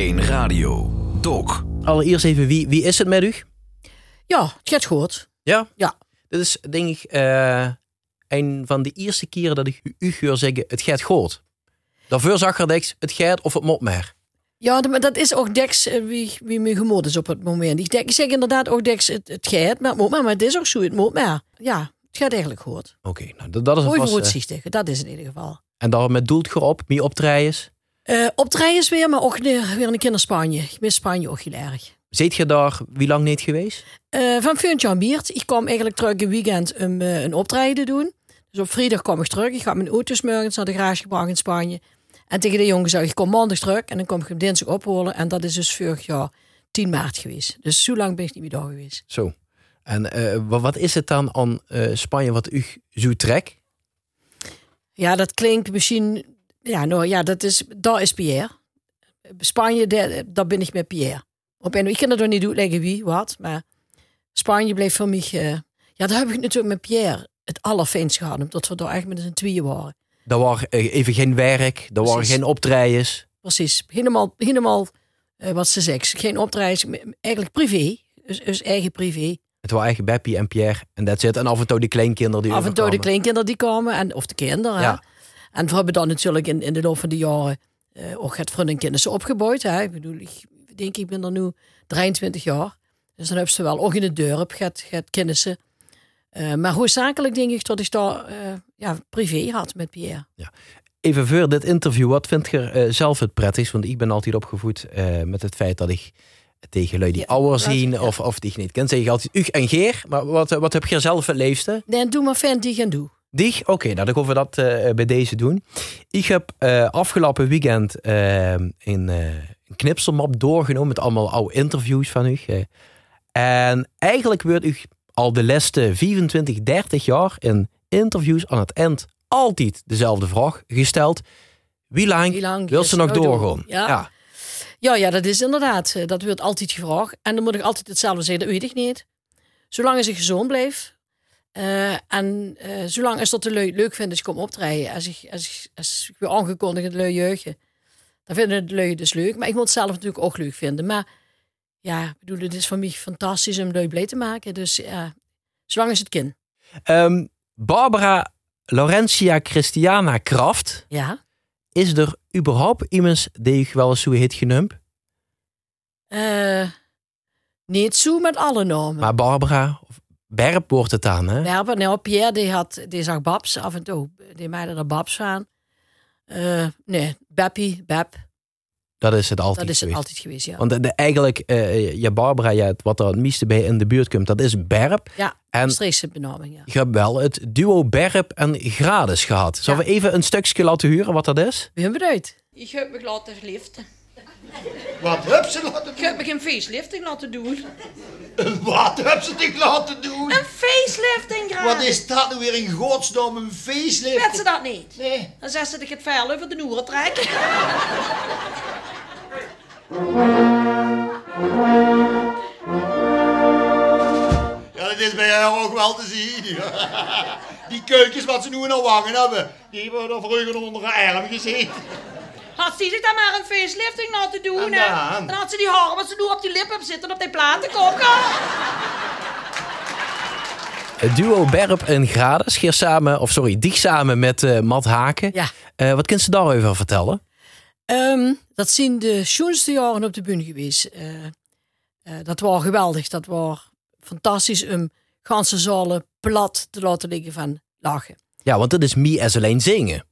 1 Radio. Dok. Allereerst even, wie, wie is het met u? Ja, het gaat goed. Ja? Ja. Dit is denk ik eh, een van de eerste keren dat ik u, hoor zeggen, het gaat goed. Daarvoor zag er niks, het gaat of het moet maar. Ja, maar dat is ook Dex eh, wie, wie me gemoed is op het moment. Ik, denk, ik zeg inderdaad ook Dex, het, het gaat, maar het moet maar, maar het is ook zo, het moet maar. Ja, het gaat eigenlijk goed. Oké, nou dat, dat is Mooi alvast... eh, vooruitzichtig, dat is het in ieder geval. en daar met doelt je op, mee optreden. Optreden is weer, maar ook weer een keer naar Spanje. Ik mis Spanje ook heel erg. Zit je daar wie lang niet geweest? Eh, van Funtje aan Biert. Ik kwam eigenlijk terug een weekend om eh, een optreden te doen. Dus op vrijdag kwam ik terug. Ik ga mijn auto smorgens naar de garage gebracht in Spanje. En tegen de jongen zei ik, kom maandag terug. En dan kom ik hem dinsdag ophalen. En dat is dus vorig jaar 10 maart geweest. Dus zo lang ben ik niet meer daar geweest. Zo. En wa- wat is het dan aan Spanje wat u zo trekt? Ja, dat klinkt misschien... Ja, nou ja, dat is, daar is Pierre. Spanje, daar, daar ben ik met Pierre. Op en ik kan het nog niet uitleggen wie, wat. Maar Spanje bleef voor mij... eh, ja, daar heb ik natuurlijk met Pierre het allerfijnst gehad. Omdat we daar eigenlijk met z'n tweeën waren. Er was eh, even geen werk, er waren geen optredens. Precies. Helemaal, helemaal eh, wat ze zegt. Geen optreden, eigenlijk privé. Dus, dus eigen privé. Het waren eigenlijk Beppie en Pierre en dat zit. En af en toe die kleinkinderen die Af en toe de kleinkinderen die komen. En, of de kinderen. Ja. En we hebben dan natuurlijk in, in de loop van de jaren eh, ook het vriendenkennissen opgebouwd. Hè. Ik bedoel, ik denk ik ben er nu 23 jaar. Dus dan hebben ze wel ook in het dorp gaat, gaat kennissen. Eh, maar hoofdzakelijk denk ik dat ik daar eh, ja, privé had met Pierre. Even voor dit interview, wat vind je zelf het prettigst? Want ik ben altijd opgevoed met het feit dat ik tegen lui die Ja, ouder zien ja. of, of die je niet kent, zeg altijd Ug en Geer. Maar wat, wat heb je zelf het leefste? Nee, doe maar fan die gaan doen. Dich? Oké, nou dan gaan we dat eh, bij deze doen. Ik heb eh, afgelopen weekend eh, een, een knipselmap doorgenomen met allemaal oude interviews van u. en eigenlijk wordt u al de laatste 24, 30 jaar in interviews aan het eind altijd dezelfde vraag gesteld. Wie lang, Wie lang wil ze nog door? doorgaan? Ja. Ja, ja, dat is inderdaad. Dat wordt altijd gevraagd. En dan moet ik altijd hetzelfde zeggen, dat weet ik niet. Zolang ik gezond blijf. Eh, en eh, zolang als dat de lui leuk vindt, als ik kom optreden. Als ik, als ik, als ik weer aangekondigd het lui jeugdje. Dan vinden de lui dus leuk. Maar ik moet het zelf natuurlijk ook leuk vinden. Maar ja, bedoel, het is voor mij fantastisch om lui blij te maken. Dus ja, zolang als het kind. Ehm, Barbara Laurentia Christiana Kraft. Ja. Is er überhaupt iemand die ik wel eens zo heet genoemd? Eh, niet zo met alle namen. Maar Barbara, of Berp wordt het dan, hè? Werpen, nou, Pierre die, had, die zag Babs af en toe. Die meiden er Babs van. Eh, nee, Beppie, Beb. Dat is het altijd Dat is het geweest. altijd geweest, ja. Want de, de- eigenlijk, eh ja, Barbara, ja, wat er het meeste bij in de buurt komt, dat is Berp. Ja, En Streekse benaming, ja. je hebt wel het duo Berp en Grades gehad. Zullen Ja. we even een stukje laten horen wat dat is? We hebben het uit. Ik heb me laten liften. Wat heb ze laten Ik heb me geen facelifting laten doen. doen? Wat heb ze dich laten doen? Een facelifting graag. Wat is dat nou weer in godsnaam een facelift? Weet ze dat niet? Nee. Dan zegt ze dat ik het vuil over de noeren trek. Ja, dat is bij jou ook wel te zien. Die keukens wat ze nu in de wangen hebben, die hebben er vroeger onder haar arm gezeten. Had ze zich dan maar een facelifting laten doen, En hè? dan? Dan had ze die haren wat ze nu op die lip hebben zitten op die platenkoppen. Het duo Berp en Grades scheer samen, of sorry, die samen met eh Matt Haken. Ja. Eh, wat kunt ze daarover vertellen? Ehm, dat zijn de schoonste jaren op de bühne geweest. Eh, eh, dat was geweldig. Dat was fantastisch om ganse zalen plat te laten liggen van lachen. Ja, want dat is me as alleen zingen.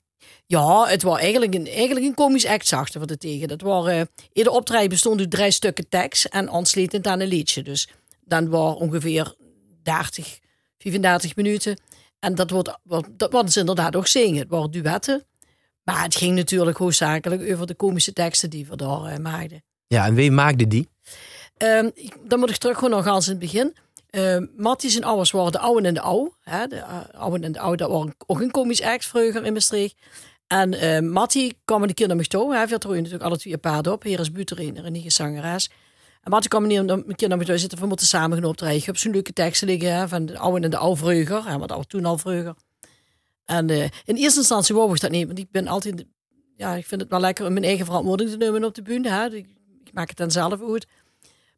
Ja, het was eigenlijk een, eigenlijk een komisch act, zag we er tegen. Dat waren, eh, ieder optreden bestond uit drie stukken tekst en aansluitend aan een liedje. Dus dan was ongeveer 30, 35 minuten. En dat wordt, wat- dat ze inderdaad ook zingen. Het waren duetten. Maar het ging natuurlijk hoofdzakelijk over de komische teksten die we daar eh, maakten. Ja, en wie maakte die? Ehm, dan moet ik terug gewoon nog eens in het begin. Uh, Matties en ouders waren de oude en de oude. Hè? De uh, oude en de oude, dat waren ook een komisch act vroeger in Maastricht. En uh, Mattie kwam een keer naar me toe. Hij had er natuurlijk alle twee een paard op. Hier is Buterin, een nieuwe zangeres. En Mattie kwam een keer naar me toe zitten. We moeten samen gaan optreden. Ik heb zo'n leuke teksten liggen hè, van de oude en de oude vroeger. Hè, wat toen al vroeger. En uh, in eerste instantie wou ik dat niet. Want ik ben altijd... Ja, ik vind het wel lekker om mijn eigen verantwoording te nemen op de bühne. Hè. Ik, maak het dan zelf uit.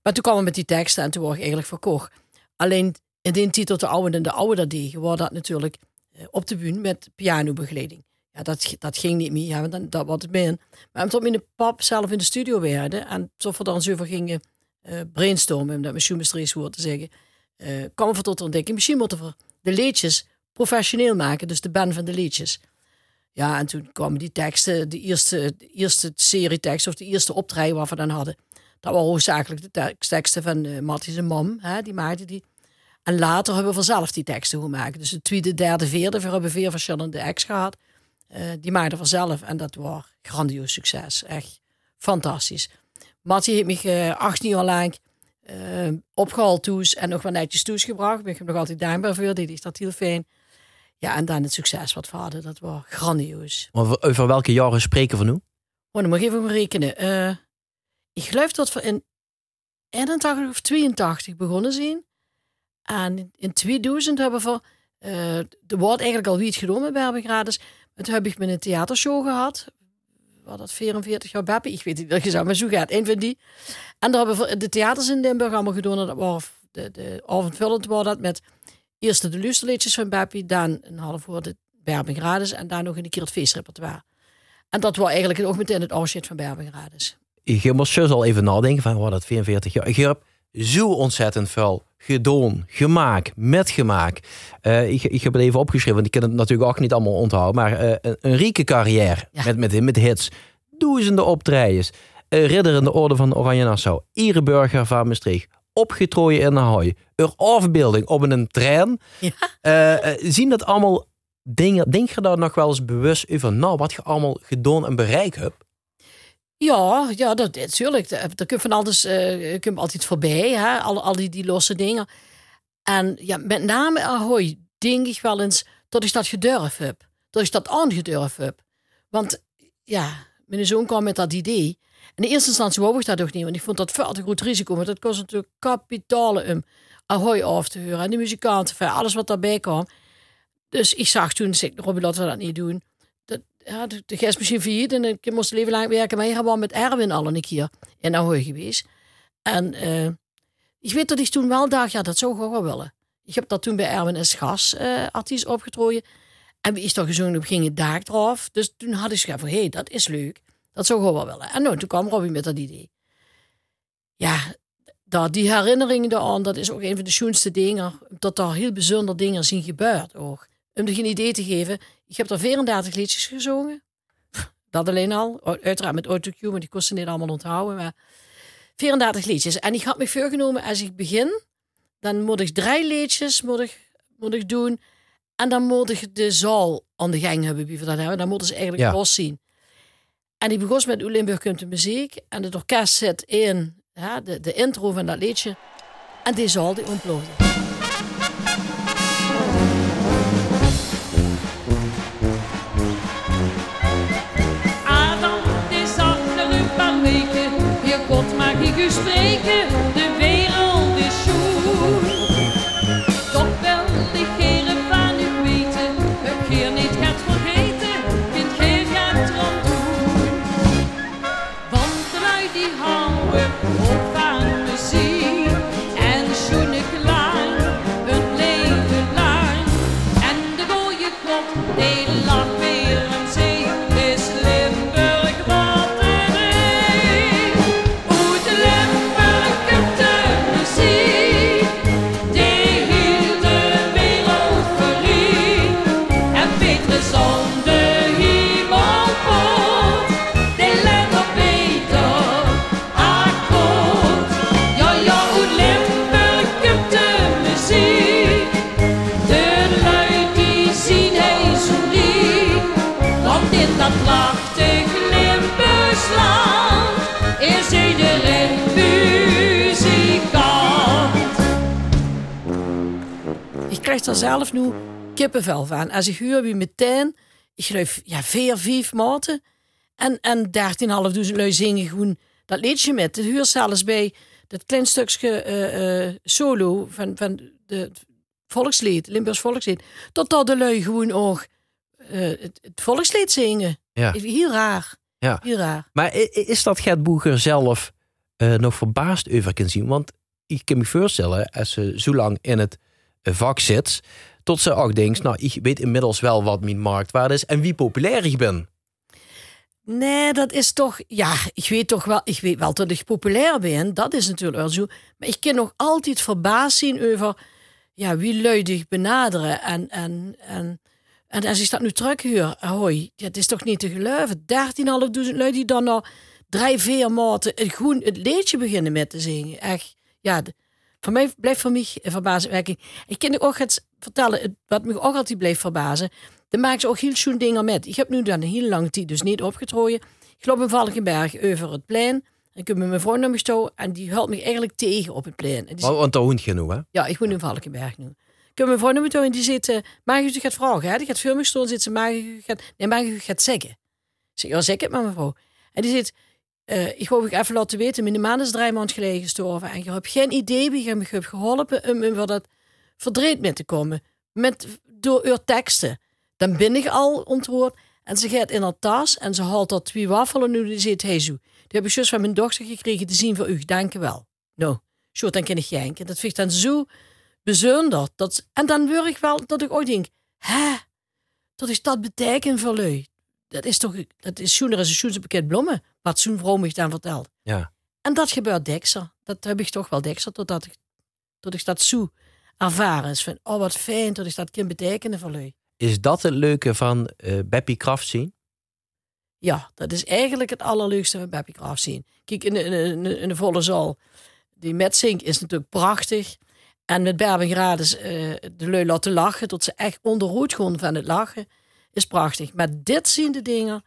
Maar toen kwam we met die teksten en toen word ik eigenlijk verkocht. Alleen in die titel De Oude en de Oude dat deden, was dat natuurlijk eh, op de bühne met pianobegeleiding. Ja, dat, dat ging niet meer, ja, want dan, dat was het meer. Maar omdat mijn pap zelf in de studio werden en tot we dan zo over gingen eh, brainstormen, om dat met Schumacher woord te zeggen, eh kwam we tot de ontdekking, misschien moeten we de liedjes professioneel maken, dus de band van de liedjes. Ja, en toen kwamen die teksten, de eerste, de eerste serie teksten of de eerste optreden waar we dan hadden. Dat waren hoofdzakelijk de tekst- teksten van uh, Matties en Mam, hè, die maakten die. En later hebben we vanzelf die teksten gemaakt. Dus de tweede, derde, vierde, we hebben vier verschillende acts gehad. Eh, die maakten vanzelf en dat was grandioos succes. Echt fantastisch. Mattie heeft me eh, 18 jaar lang eh, opgehaald toes en nog wel netjes toesgebracht. Ben ik hem nog altijd dankbaar voor, die is dat heel fijn. Ja, en dan het succes wat we hadden, dat was grandioos. Over, over welke jaren spreken we nu? Oh, dan moet ik even maar rekenen. Ik geloof dat we in 81 of 82 begonnen zijn. En in- in 2000 hebben we... eh er wordt eigenlijk al iets genomen bij Berbegrades. Maar toen heb ik met een theatershow gehad. Wat dat 44 jaar Beppe? Ik weet niet welke zou, maar zo gaat. Een van die. En daar hebben we de theaters in Limburg allemaal gedaan. Dat waren de, de avondvullend was dat met eerst de luisterliedjes van Beppe. Dan een half uur de Berbegrades. En dan nog een keer het feestrepertoire. En dat was eigenlijk ook meteen het afscheid van Berbegrades. Je moest dus al even nadenken van, wat dat 44 jaar. Zo ontzettend veel gedaan, gemaakt, metgemaakt. Eh ik, ik heb het even opgeschreven, want ik kan het natuurlijk ook niet allemaal onthouden. Maar eh, een, een rieke carrière Ja. met, met, met hits. Duizenden optredens. Eh, ridder in de orde van Oranje Nassau. Ereburger van Maastricht. Opgetrooien in de hooi. Een afbeelding op een trein. Ja. Eh, zien dat allemaal dingen? Denk je daar nog wel eens bewust over? Nou, wat je allemaal gedaan en bereikt hebt? Ja, ja dat natuurlijk. Daar kun je van alles eh, kun je altijd voorbij, hè? Al, al die, die losse dingen. En ja, met name Ahoy denk ik wel eens dat ik dat gedurfd heb. Dat ik dat aangedurfd heb. Want ja, mijn zoon kwam met dat idee. In eerste instantie wou ik dat ook niet, want ik vond dat veel te groot risico. Want dat kost natuurlijk kapitalen om Ahoy af te huren. En de muzikanten, alles wat daarbij kwam. Dus ik zag toen, zei ik, Robbie, laten we dat niet doen. Ja, de, de gast misschien failliet en ik moest leven lang werken. Maar hier we met Erwin al een keer in Ahoy geweest. En eh, ik weet dat ik toen wel dacht, ja, dat zou ik wel willen. Ik heb dat toen bij Erwin S. Gas eh artiest opgetrooien. En wie is toch gezongen op ging het daak eraf. Dus toen had ik gezegd hé, hey, dat is leuk. Dat zou ik wel willen. En nou, toen kwam Robbie met dat idee. Ja, dat, die herinneringen aan, dat is ook een van de schoonste dingen. Dat daar heel bijzonder dingen zien gebeurd ook. Om je een idee te geven, ik heb er 34 liedjes gezongen. Dat alleen al. Uiteraard met autocue, maar die kosten niet allemaal onthouden. Maar 34 liedjes. En ik had me voorgenomen, als ik begin, dan moet ik drie liedjes moet ik, moet ik doen. En dan moet ik de zaal aan de gang hebben, wie we dat hebben. Dan moeten ze eigenlijk Ja. los zien. En ik begon met Hoe Limburg komt de muziek. En het orkest zet in ja, de, de intro van dat liedje. En die zaal die ontplofte. U spreken, krijg er zelf nu kippenvel van. Als ik huur wie meteen, ik geloof, ja, vier, vijf maten. En, en 13.500 lui zingen gewoon dat liedje met. Het huur zelfs bij dat klein stukje eh, eh, solo van, van de volkslied, Limburgs volkslied. Dat dat de lui gewoon ook eh, het, het volkslied zingen. Ja. Heel raar. Ja. Heel raar. Maar is dat Gert Boeger zelf nog verbaasd over kan zien. Want ik kan me voorstellen, als ze zo lang in het vak zit, tot ze ook denkt, nou, ik weet inmiddels wel wat mijn marktwaarde is en wie populair ik ben. Nee, dat is toch. Ja, ik weet toch wel. Ik weet wel dat ik populair ben. Dat is natuurlijk wel zo. Maar ik kan nog altijd verbaasd zien over. Ja, wie luidig benaderen. En, en, en, en als ik dat nu terughuur. Hoi, het is toch niet te geloven. 13.500 lui die dan nog drie, vier maten. Het, groen, het liedje beginnen met te zingen. Echt. Ja, voor mij blijft voor mij verbazingwekkend. Ik kan ook het vertellen. Wat me ook altijd blijft verbazen. Dan maken ze ook heel schoon dingen met. Ik heb nu dan een hele lange tijd dus niet opgetrooien. Ik loop in Valkenberg over het plein. Ik heb met mijn vrouw naar me en die houdt me eigenlijk tegen op het plein. En die Want, want daar hoent je nu, hè? ja, ik woon in Valkenberg nu. Ik heb mijn vrouw naar me toe en die zit, mag u gaat vragen, hè? Die gaat voor me staan, zit ze, mag u gaat, nee, mag u gaat zeggen. Ik zeg, ja, zeg het maar mevrouw. En die zit, ik wou ik even laten weten, mijn man is drie maanden geleden gestorven en je hebt geen idee wie je hebt geholpen om om dat verdreed mee te komen. Met, door uw teksten. Dan ben ik al ontroerd. En ze gaat in haar tas en ze haalt dat twee wafelen nu. Die zegt, hey zo, die heb ik juist van mijn dochter gekregen te zien voor u. Dank wel. Nou, zo, dan kan ik janken. Dat vind ik dan zo bijzonder. Dat, en dan word ik wel dat ik ooit denk, hè, dat is dat betekent voor lui. Dat is toch, dat is zoener als een pakket bloemen, wat zo'n vrouw me dan vertelt. Ja. En dat gebeurt dekser. Dat heb ik toch wel dekser, totdat ik, tot ik dat zo ervaren is. Van, oh wat fijn dat ik dat kan betekenen voor lui. Is dat het leuke van eh Beppie Kraft zien? Ja, dat is eigenlijk het allerleukste van Beppie Graaf zien. Kijk, in de, in, in de- in de volle zaal, die metzink is natuurlijk prachtig. En met Berbengrades eh de lui laten lachen, tot ze echt onderrood gaan van het lachen, is prachtig. Maar dit zien de dingen,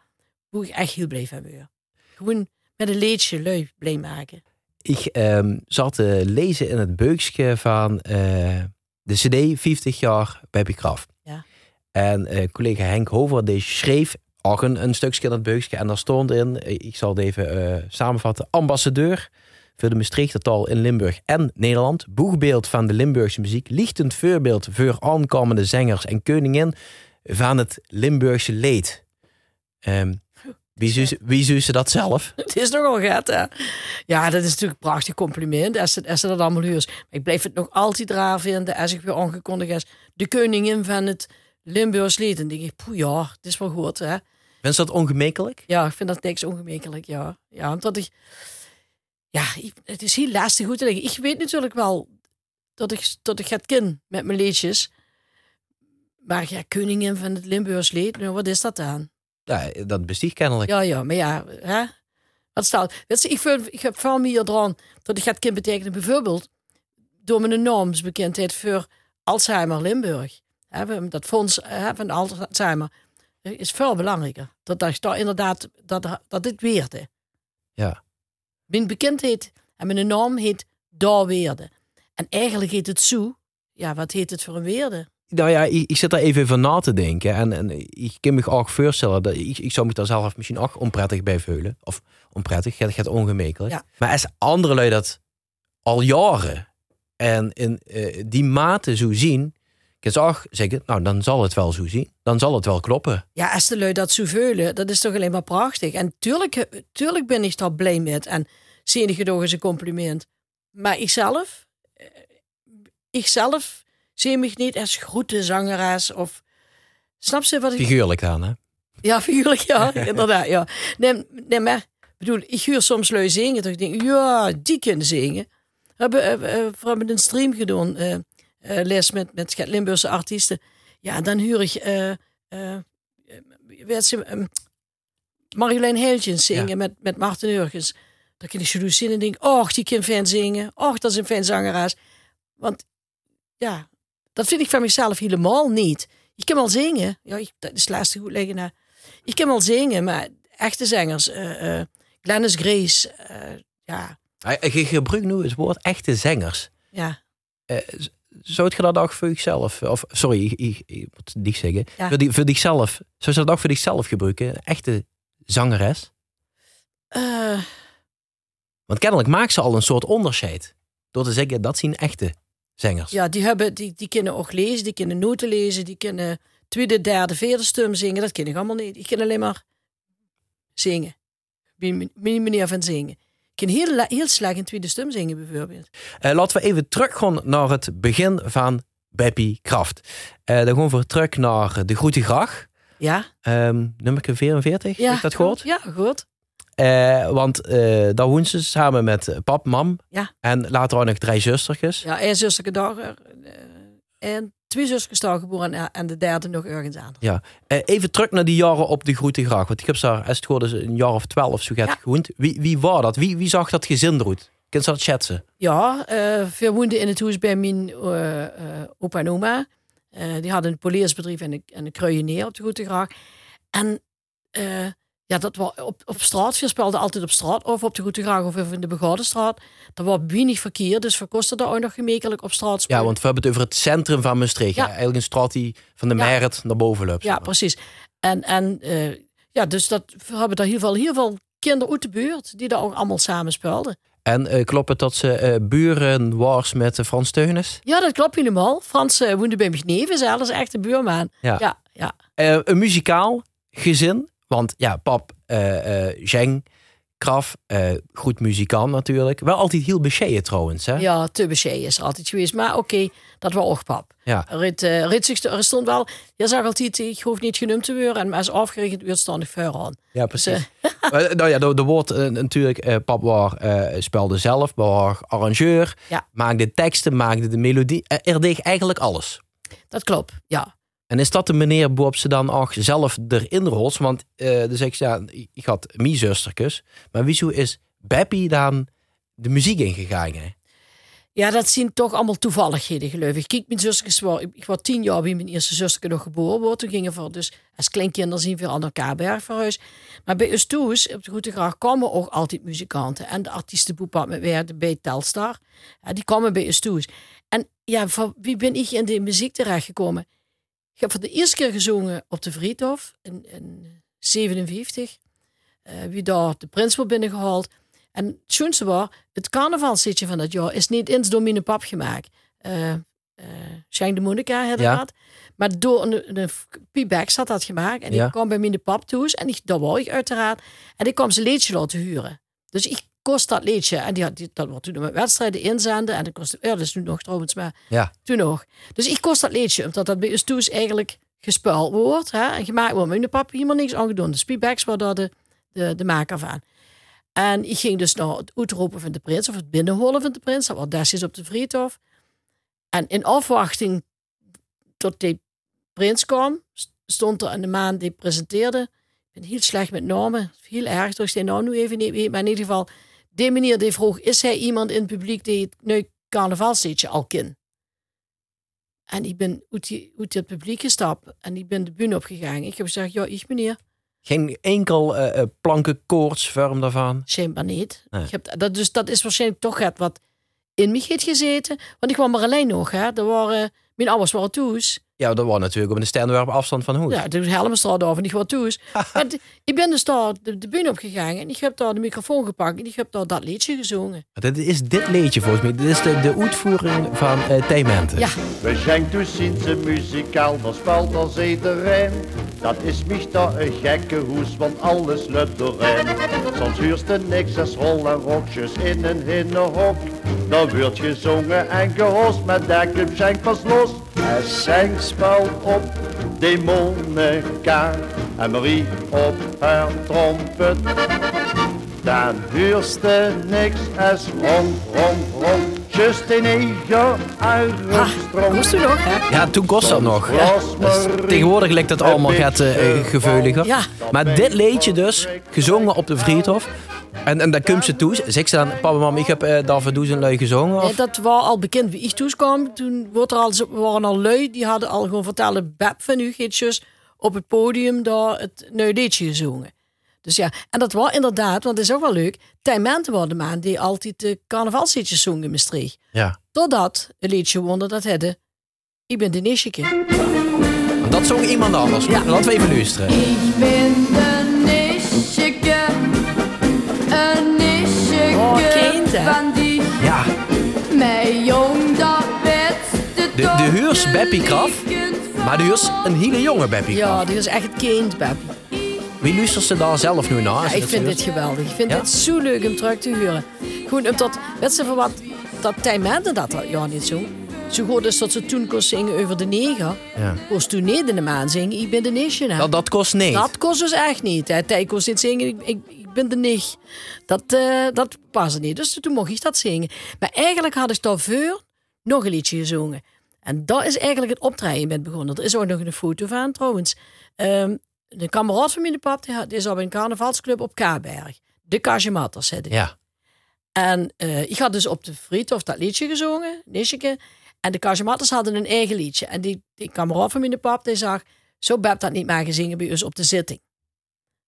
hoe ik echt heel blij van ben. Gewoon met een leedje lui blij maken. Ik ehm, zat te lezen in het beukje van eh, de CD 50 jaar Beppie Kraft. Ja. En eh, collega Henk Hover die schreef ook een, een stukje in het beukje. En daar stond in, eh, ik zal het even eh, samenvatten, ambassadeur voor de Maastrichter taal in Limburg en Nederland. Boegbeeld van de Limburgse muziek. Lichtend voorbeeld voor aankomende zangers en koningin van het Limburgse leed. Ehm, wie, zou ze dat zelf? Het is nogal gat, hè? Ja, dat is natuurlijk een prachtig compliment als ze, als ze dat allemaal huurt. Maar ik blijf het nog altijd raar vinden als ik weer aangekondigd is. De koningin van het Limburgs lied. En denk ik, poeh ja, het is wel goed, hè? Vindt ze dat ongemakelijk? Ja, ik vind dat niks ongemakelijk, ja. Ja, omdat ik... Ja, het is heel lastig goed te leggen. Ik weet natuurlijk wel dat ik, dat ik het ken met mijn liedjes. Maar ja, koningin van het Limburgs lied, nou, wat is dat dan? Ja, dat besticht kennelijk. Ja, ja, maar ja, hè? Wat staat? Weet je, ik, vind, ik heb veel meer eraan dat ik het kan betekenen, bijvoorbeeld door mijn naamsbekendheid voor Alzheimer Limburg. Dat fonds van Alzheimer eh, is veel belangrijker. Dat dat daar inderdaad, dat, dat dit weerde. Ja. Mijn bekendheid en mijn naam heet Daar Weerde. En eigenlijk heet het zo, ja, wat heet het voor een weerde? Nou ja, ik, ik zit daar even over na te denken. En, en ik kan me ook voorstellen dat ik, ik zou me daar zelf misschien ook onprettig bij voelen. Of onprettig, het gaat ongemakelijk. Ja. Maar als andere lui dat al jaren en in eh, die mate zo zien, ze ook zeggen, nou dan zal het wel zo zien. Dan zal het wel kloppen. Ja, als de lui dat zo veulen, dat is toch alleen maar prachtig. En tuurlijk, tuurlijk ben ik daar blij met. En toch is een compliment. Maar ikzelf, eh, ikzelf zie me niet als grote zangeres of... Snap ze wat ik... Figuurlijk dan, hè? Ja, figuurlijk, ja, inderdaad, ja. Nee, nee, maar, ik bedoel, ik huur soms lui zingen, dat ik denk, ja, die kunnen zingen. We hebben, eh, eh, we hebben een stream gedaan, eh, eh, les met, met Limburgse artiesten. Ja, dan huur ik, eh eh weet ze, ehm, Marjolein Heeltjens zingen Ja. met, met Martin Urgens. Dan kan ik zo doen zien en denk, och, die kan fijn zingen. Och, dat is een fijn zangeres. Want, ja, dat vind ik van mezelf helemaal niet. Ik kan wel zingen. Ja, ik, dat is lastig goed leggen. naar. Ik kan wel zingen, maar echte zangers. eh Glennis Grace. eh, ja, Hij- Je gebruikt nu het woord echte zangers. ja. Zou je dat ook voor jezelf, of sorry, ik, ik, moet het niet zeggen, Ja. voor, die, voor zichzelf, zou ze dat ook voor zichzelf gebruiken? Echte zangeres? Want kennelijk maakt ze al een soort onderscheid. Door te zeggen, dat zien echte zangers. ja, die, hebben, die, die kunnen ook lezen, die kunnen noten lezen, die kunnen tweede, derde, vierde stem zingen. Dat ken ik allemaal niet. Ik kan alleen maar zingen. Mijn manier van zingen. kan heel, heel slecht een tweede stem zingen bijvoorbeeld. Eh, laten we even teruggaan naar het begin van Beppie Kraft. Eh, dan gaan we terug naar de Groete Gracht. Ja? Ehm nummer 44, ja heb dat gehoord? Ja, goed. Eh, want eh daar woont ze samen met pap, mam Ja. en later ook nog drie zustertjes. Ja, één zusje daar eh, en twee zusjes daar geboren en, en de derde nog ergens aan. Eh, even terug naar die jaren op de Groete Gracht. Want ik heb ze daar, als het goed is, een jaar of twaalf zo gaat Ja. gewoond. Wie, wie was dat? Wie, wie zag dat gezin eruit? Kun je dat schetsen? Ja, eh we woonden in het huis bij mijn eh, eh, opa en oma. Eh, die hadden een poleersbedrijf en een, en een kruienier op de Goede Graag. En eh, ja, dat was op, op straat. We speelden altijd op straat of op de Goede Graag of in de Begaardenstraat. Dat was weinig verkeer, dus we kosten daar ook nog gemakkelijk op straat spelen. Ja, want we hebben het over het centrum van Maastricht. Ja. Ja. Eigenlijk een straat die van de Ja. Merit naar boven loopt. Ja, precies. En, en eh, ja, dus dat, we hebben daar heel veel, heel veel kinderen uit de buurt die daar ook allemaal samen speelden. En eh, klopt het dat ze eh, buren was met Frans Teunis? Ja, dat klopt helemaal. Frans woonde bij mijn neven, zelf, dat is echt een buurman. Ja. ja, ja. Een muzikaal gezin. Want ja, pap, eh eh Zheng, Kraf, eh, goed muzikant natuurlijk. Wel altijd heel bescheiden trouwens. Hè? Ja, te bescheiden is altijd geweest. Maar oké, dat was ook pap. Ja. Rit, uh, Rit, er stond wel, je zag altijd, ik hoef niet genoemd te worden. En als afgerekend werd, stond ik vuur aan. Ja, Dus, precies. Maar, nou ja, er wordt eh, natuurlijk, eh, pap waar, speelde zelf, waar arrangeur, Ja. maakte teksten, maakte de melodie. Er deed eigenlijk alles. dat klopt, ja. En is dat de manier waarop ze dan ook zelf erin rolt? Want dan zeg ik, ja, ik had mijn zustertjes, maar wieso is Beppie dan de muziek ingegaan? Hè? Ja, dat zien toch allemaal toevalligheden, geloof ik. Kijk, mijn zusjes, ik was tien jaar bij mijn eerste zuster nog geboren wordt. Toen gingen we dus als kleinkinderen zien we aan elkaar verhuis. Maar bij ons thuis, op de Goede Graag, kwamen ook altijd muzikanten. En de artiestenboek met werden bij Telstar. Ja, die kwamen bij ons thuis. En ja, van wie ben ik in de muziek terechtgekomen? Ik heb voor de eerste keer gezongen op de Vriethof in, in 57. Eh, wie daar de prins wordt binnengehaald. En het schoonste was, het carnavalsliedje van dat jaar is niet eens door mijn pap gemaakt. Shine de Monica had Ja. dat. Maar door een, een P-Bax had dat gemaakt. En Ja. ik kwam bij mijn pap toe. En ik, daar wou ik uiteraard. En ik kwam zijn liedje laten huren. Dus ik kost dat liedje. En die had, die, dat wordt toen met wedstrijden inzenden. En dat kostte, ja, dat is nu nog trouwens, maar Ja. toen nog. Dus ik kost dat liedje, omdat dat bij ons toes eigenlijk gespeeld wordt. Hè, en gemaakt wordt. Maar mijn pap helemaal niks aan gedaan. De Speedbacks waren daar de, de, de maker van. En ik ging dus naar het uitroepen van de prins, of het binnenholen van de prins. Dat was destijds op de Vriethof. En in afwachting tot die prins kwam, st- stond er aan de maan die presenteerde. Ik ben heel slecht met namen, heel erg, dus ik naam nu even niet. Maar in ieder geval, die meneer die vroeg, is hij iemand in het publiek die het nu carnavalsliedje al kent? En ik ben uit, die, uit het publiek gestapt en ik ben de bühne opgegaan. Ik heb gezegd, ja, ik meneer. Geen enkel eh eh, plankenkoortsvorm daarvan. Schijnbaar niet. Nee. Ik heb, dat, dus dat is waarschijnlijk toch het wat in mij heeft gezeten. Want ik kwam er alleen nog. Hè. Er waren, mijn ouders waren toes. Ja, dat was natuurlijk op een stenwerp afstand van Hoes. Ja, de Helmenstraat over en ik was toes. maar ik ben dus daar de, de bühne opgegaan. En ik heb daar de microfoon gepakt. En ik heb daar dat liedje gezongen. Dit is dit liedje volgens mij. Dit is de, de uitvoering van Theementen. Ja, We zijn dus sinds een muzikaal, dan speelt als iedereen. Dat is mich daar een gekke hoes, want alles lukt doorheen. Soms huurst er niks als rol en rokjes in een hinnenhok. Dan wordt gezongen en gehost met dekken schenk pas los. En schenk speelt op demonica en Marie op haar trompet. Dan huurste niks als rond, rond, rond. Just in eigen uienstroom. moest u nog, hè? Ja, toen kost dat nog. Dus Marie tegenwoordig lijkt het allemaal gaat eh, eh, geveuliger. Ja. Maar dit liedje dus, gezongen op de Vriethof. En, en daar komt ze toe. Zeg ze dan, papa, mam, ik heb uh, daarvoor doe een lui gezongen. Nee, Of? dat was al bekend wie ik toeskwam. Toen wordt er al, ze waren al lui. Die hadden al gewoon vertellen, Beb van u gietjes op het podium daar het nieuwe liedje gezongen. Dus ja, en dat was inderdaad, want het is ook wel leuk. Tijmenten waren de man die altijd de carnavalsliedjes zongen in Maastricht. Ja. Totdat een liedje wonder dat hadden. Ik ben de Nischeke. Dat zong iemand anders. Ja. Laten we even luisteren. Ik ben de nischeke, van die Ja, mij jong dat beste de, de huurs Beppie Kraf. Maar de huurs een hele jonge Beppie Ja, die is echt het kind, Beb. Wie luistert ze daar zelf nu naar? Ja, ik vind dit geweldig. Ik vind Ja? dit zo leuk om terug te huren. Gewoon omdat, weet je voor wat, dat Tijmende dat al- ja niet zo. Zo goed is dat ze toen kon zingen over de neger. Ja. Kost toen niet in de maan zingen, ik ben de hè. Dat, dat kost niet. Dat kost dus echt niet. Tij kost niet zingen, ik, ik, ik ben de nicht. Dat, eh dat past niet. Dus toen mocht ik dat zingen. Maar eigenlijk had ik daarvoor nog een liedje gezongen. En dat is eigenlijk het optreden met begonnen. Er is ook nog een foto van trouwens. Ehm de kameraad van mijn pap die, is op een carnavalsclub op Kaberg. De Cajematters heette die. Ja. En eh, ik had dus op de Friedhof dat liedje gezongen, Nischeke. En de Cajematters hadden een eigen liedje. En die, die kameraad van mijn pap die zag, zo heb dat niet maar gezingen bij ons op de zitting.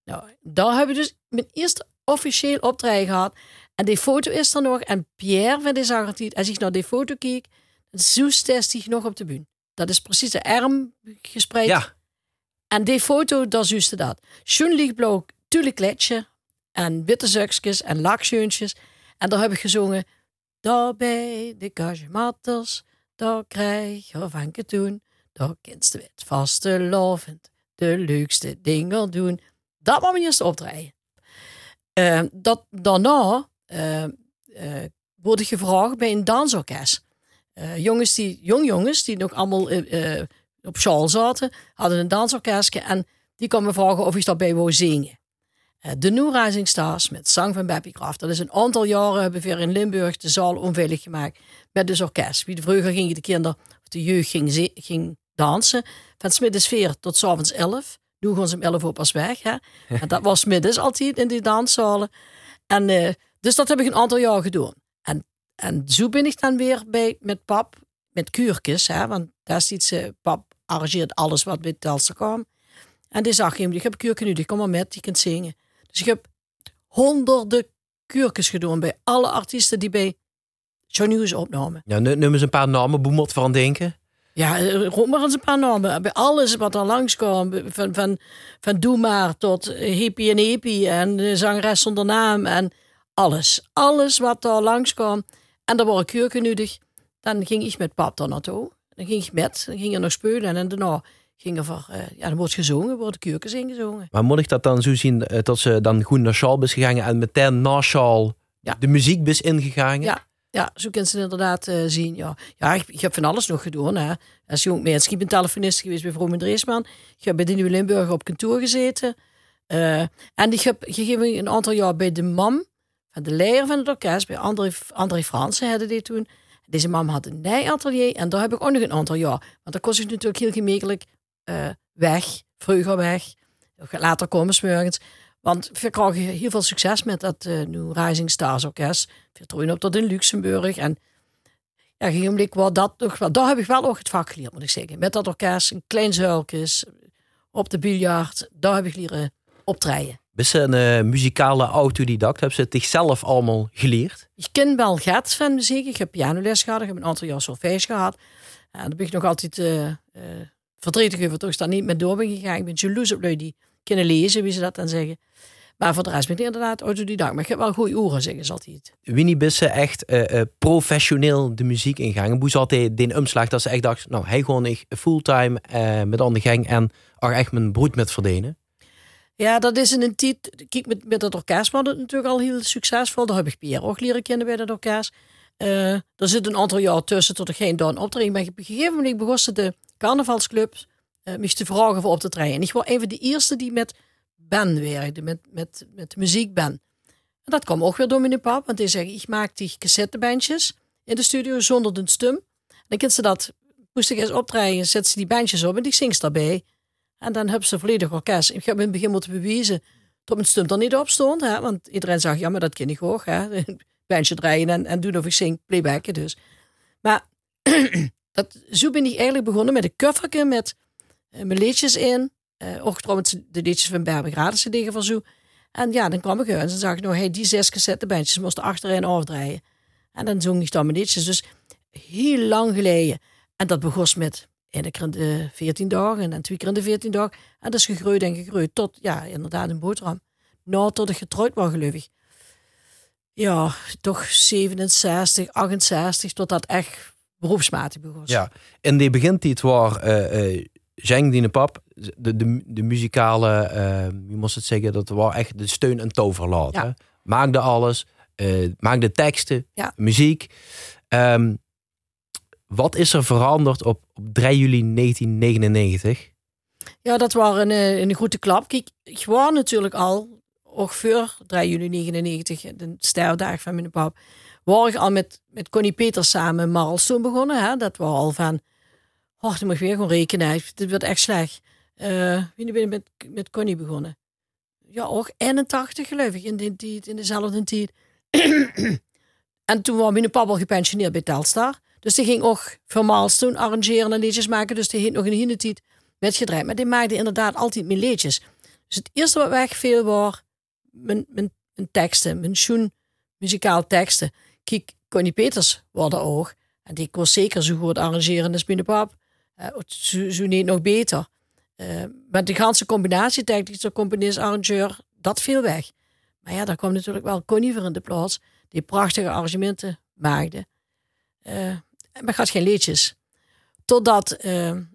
Nou, daar hebben we dus mijn eerste officieel optreden gehad. En die foto is er nog. En Pierre van de Zagertiet, als ik naar die foto keek, zo hij nog op de bühne. Dat is precies de arm gespreid. ja. En die foto, daar zuiste dat. Schoen lichtblauw, tulle kletje. En witte zakjes en lakscheuntjes. En daar heb ik gezongen. Daar bij de kajematters, daar krijg je van doen. Daar kinst de wet vaste lovend de leukste dingen doen. Dat was mijn eerste optreden. Eh, dat, daarna eh, word ik gevraagd bij een dansorkest. Eh, jongens die, jong jongens die nog allemaal eh, op school zaten, hadden een dansorkestje en die kwamen vragen of ik daarbij wou zingen. De New Rising Stars met zang van Beppie Kraft. Dat is een aantal jaren hebben we in Limburg de zaal onveilig gemaakt met dus orkest. Wie vroeger gingen de kinderen of de jeugd ging, ging dansen van 's middags 4 tot 's avonds 11. Nu gaan ze om 11 uur pas weg. Hè? En dat was middags altijd in die danszalen. En, eh, dus dat heb ik een aantal jaar gedaan. En, en zo ben ik dan weer bij, met pap, met kuurtjes. Hè? Want daar is iets, eh, pap arrangeert alles wat bij Telstra kwam. En die zag hem, ik heb kuurtje nu, die kom maar met, die kunt zingen. Dus ik heb honderden kuurtjes gedaan bij alle artiesten die bij John Hughes opnamen. ja nu, noem eens een paar namen, boemot van denken. Ja, eh, roep maar eens een paar namen. Bij alles wat er langskwam. Van, van, van Doe maar tot Hippie en Hippie en zangeres zonder naam. En alles. Alles wat daar langskwam. En dan word ik keurkenudig. Dan ging ik met pap daar naartoe. Dan ging ik met. Dan ging er nog spelen. En daarna ging er voor, eh, ja, dan wordt gezongen. Worden keurkens ingezongen. Maar moet ik dat dan zo zien eh, dat ze dan goed naar Schaal is gegaan en meteen na Schaal Ja. de muziekbus ingegaan? Ja. Ja, zo kunnen ze inderdaad eh, zien. Ja, ik, heb van alles nog gedaan. Hè. Als jong mens. Ik ben telefonist geweest bij Vroom en Dreesman. Ik heb bij de Nieuwe Limburger op kantoor gezeten. Eh, en ik heb gegeven een aantal jaar bij de mam van de leider van het orkest, bij André, André Fransen hadden die toen. Deze mam had een nijatelier en daar heb ik ook nog een aantal jaar. Want daar kost ik natuurlijk heel gemakkelijk eh, weg, vroeger weg. Later komen smorgens. Want we kregen heel veel succes met dat New Rising Stars Orkest. We trouwen op tot in Luxemburg. En ja, ging was dat toch wel. Daar heb ik wel ook het vak geleerd, moet ik zeggen. Met dat orkest, een klein zuilkes, op de biljart. Daar heb ik leren optreden. Je een eh, muzikale autodidact? Heb ze het zichzelf allemaal geleerd? Ik ken wel gaat van muziek. Ik heb pianoles gehad. Ik heb een aantal jaar solfège gehad. En daar ben ik nog altijd eh verdrietig over. Toch is dat niet met door ben gegaan. Ik ben jaloers op lui die kunnen lezen, wie ze dat dan zeggen. Maar voor de rest ben ik inderdaad autodidact. Maar ik heb wel goede oren, zeggen ze altijd. Winnie is ze echt eh, eh, professioneel de muziek ingegaan. Hoe zat hij den omslag dat ze echt dacht, nou, hij gewoon ik fulltime eh, met aan de gang en er echt mijn brood met verdienen? Ja, dat is in een tijd. Kijk, met, met dat orkest was het natuurlijk al heel succesvol. Daar heb ik Pierre ook leren kennen bij dat orkest. Eh er zit een aantal jaar tussen tot ik geen dan optreden. Maar op een gegeven moment begon ze de carnavalsclubs eh mij te vragen voor op te treden. En ik was een van de eerste die met band werkte, met, met, met muziekband. En dat kwam ook weer door mijn pap, want hij zei, ik maak die cassettebandjes in de studio zonder de stem. En dan kent ze dat, moest ik eens optreden, zet ze die bandjes op en die zingt daarbij. En dan hebben ze volledig orkest. Ik heb in het begin moeten bewijzen dat mijn stem er niet op stond. Hè? Want iedereen zag, ja, maar dat ken ik ook. Hè? Bandje draaien en, en doen of ik zing, playbacken dus. Maar dat, zo ben ik eigenlijk begonnen met een koffertje met mijn liedjes in. Eh, ook trouwens de liedjes van Berbe Graden CD van zo. En ja, dan kwam ik uit en zag ik nou, hey, die zes cassettebandjes moesten achterin afdraaien. En dan zong ik dan mijn liedjes. Dus heel lang geleden. En dat begon met één keer in de 14 dagen en twee keer in de 14 dagen. En dat is gegroeid en gegroeid tot, ja, inderdaad een boterham. Nou, tot ik getrouwd was, gelukkig. Ja, toch 67, 68, tot dat echt beroepsmatig begon. Ja, in die begintijd waar eh eh Zheng die pap de, de, de muzikale, eh je moest het zeggen, dat was echt de steun en. Ja. hè? Maakte alles, eh maakte teksten, Ja. muziek. Ehm, wat is er veranderd op, op 3 juli 1999? Ja, dat was een, eh, een goede klap. Kijk, ik was natuurlijk al, ook voor 3 juli 99, de sterfdag van mijn pap, was ik al met, met Connie Peters samen Marlstoen begonnen. Hè? Dat was al van, oh, dan moet ik weer gewoon rekenen. Dit wordt echt slecht. Eh wie ben ik met, met Connie begonnen? Ja, ook 81 geloof ik, in, die, in dezelfde tijd. en toen was mijn papa al gepensioneerd bij Telstar. Dus die ging ook voor Marlstoen arrangeren en liedjes maken. Dus die heeft nog in de tijd met gedraaid. Maar die maakte inderdaad altijd mijn liedjes. Dus het eerste wat wegviel was mijn, mijn, teksten, mijn schoen, muzikaal teksten. Kijk, Connie Peters was er ook. En die kon zeker zo goed arrangeren als mijn pap. Eh, zo, zo niet nog beter. Eh, maar de ganse combinatie, technische componist, arrangeur, dat viel weg. Maar ja, daar kwam natuurlijk wel Connie voor in de plaats. Die prachtige arrangementen maakte. Eh, maar gaat geen liedjes. Totdat, een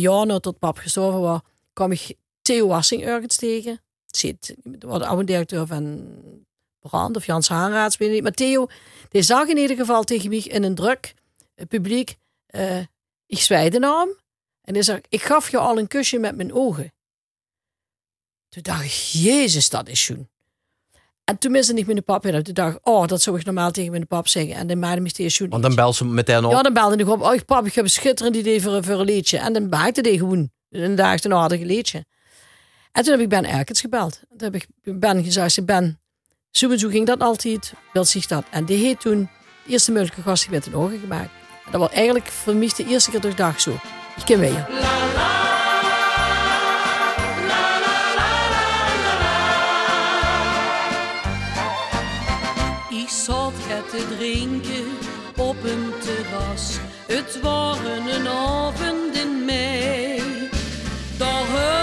jaar tot pap gestorven was, kwam ik Theo Wassing ergens tegen. Zit, de oude directeur van Brand of Jans Haanraads, weet niet. Maar Theo, die zag in ieder geval tegen mij in een druk publiek, eh, ik zwijde naar hem. En hij zei, ik gaf je al een kusje met mijn ogen. Toen dacht ik, jezus, dat is schoen. En toen miste ik mijn pap weer. Toen dacht ik, oh, dat zou ik normaal tegen mijn pap zeggen. En dan maakte me steeds schoen. Want dan bel ze meteen op. Ja, dan belde ik op. Oh, pap, ik heb een schitterend idee voor, een- voor een liedje. En dan maakte hij gewoon een dag een aardige liedje. En toen heb ik Ben Erkens gebeld. Toen heb ik Ben gezegd, Ben, zo en zo ging dat altijd, wil zich dat. En die heeft toen de eerste mogelijke gast met een ogen gemaakt. Dat was eigenlijk voor mij de eerste keer dat ik dacht zo, ik ken weer. Ik zat het te drinken op een terras. Het waren een avond in mei. Daar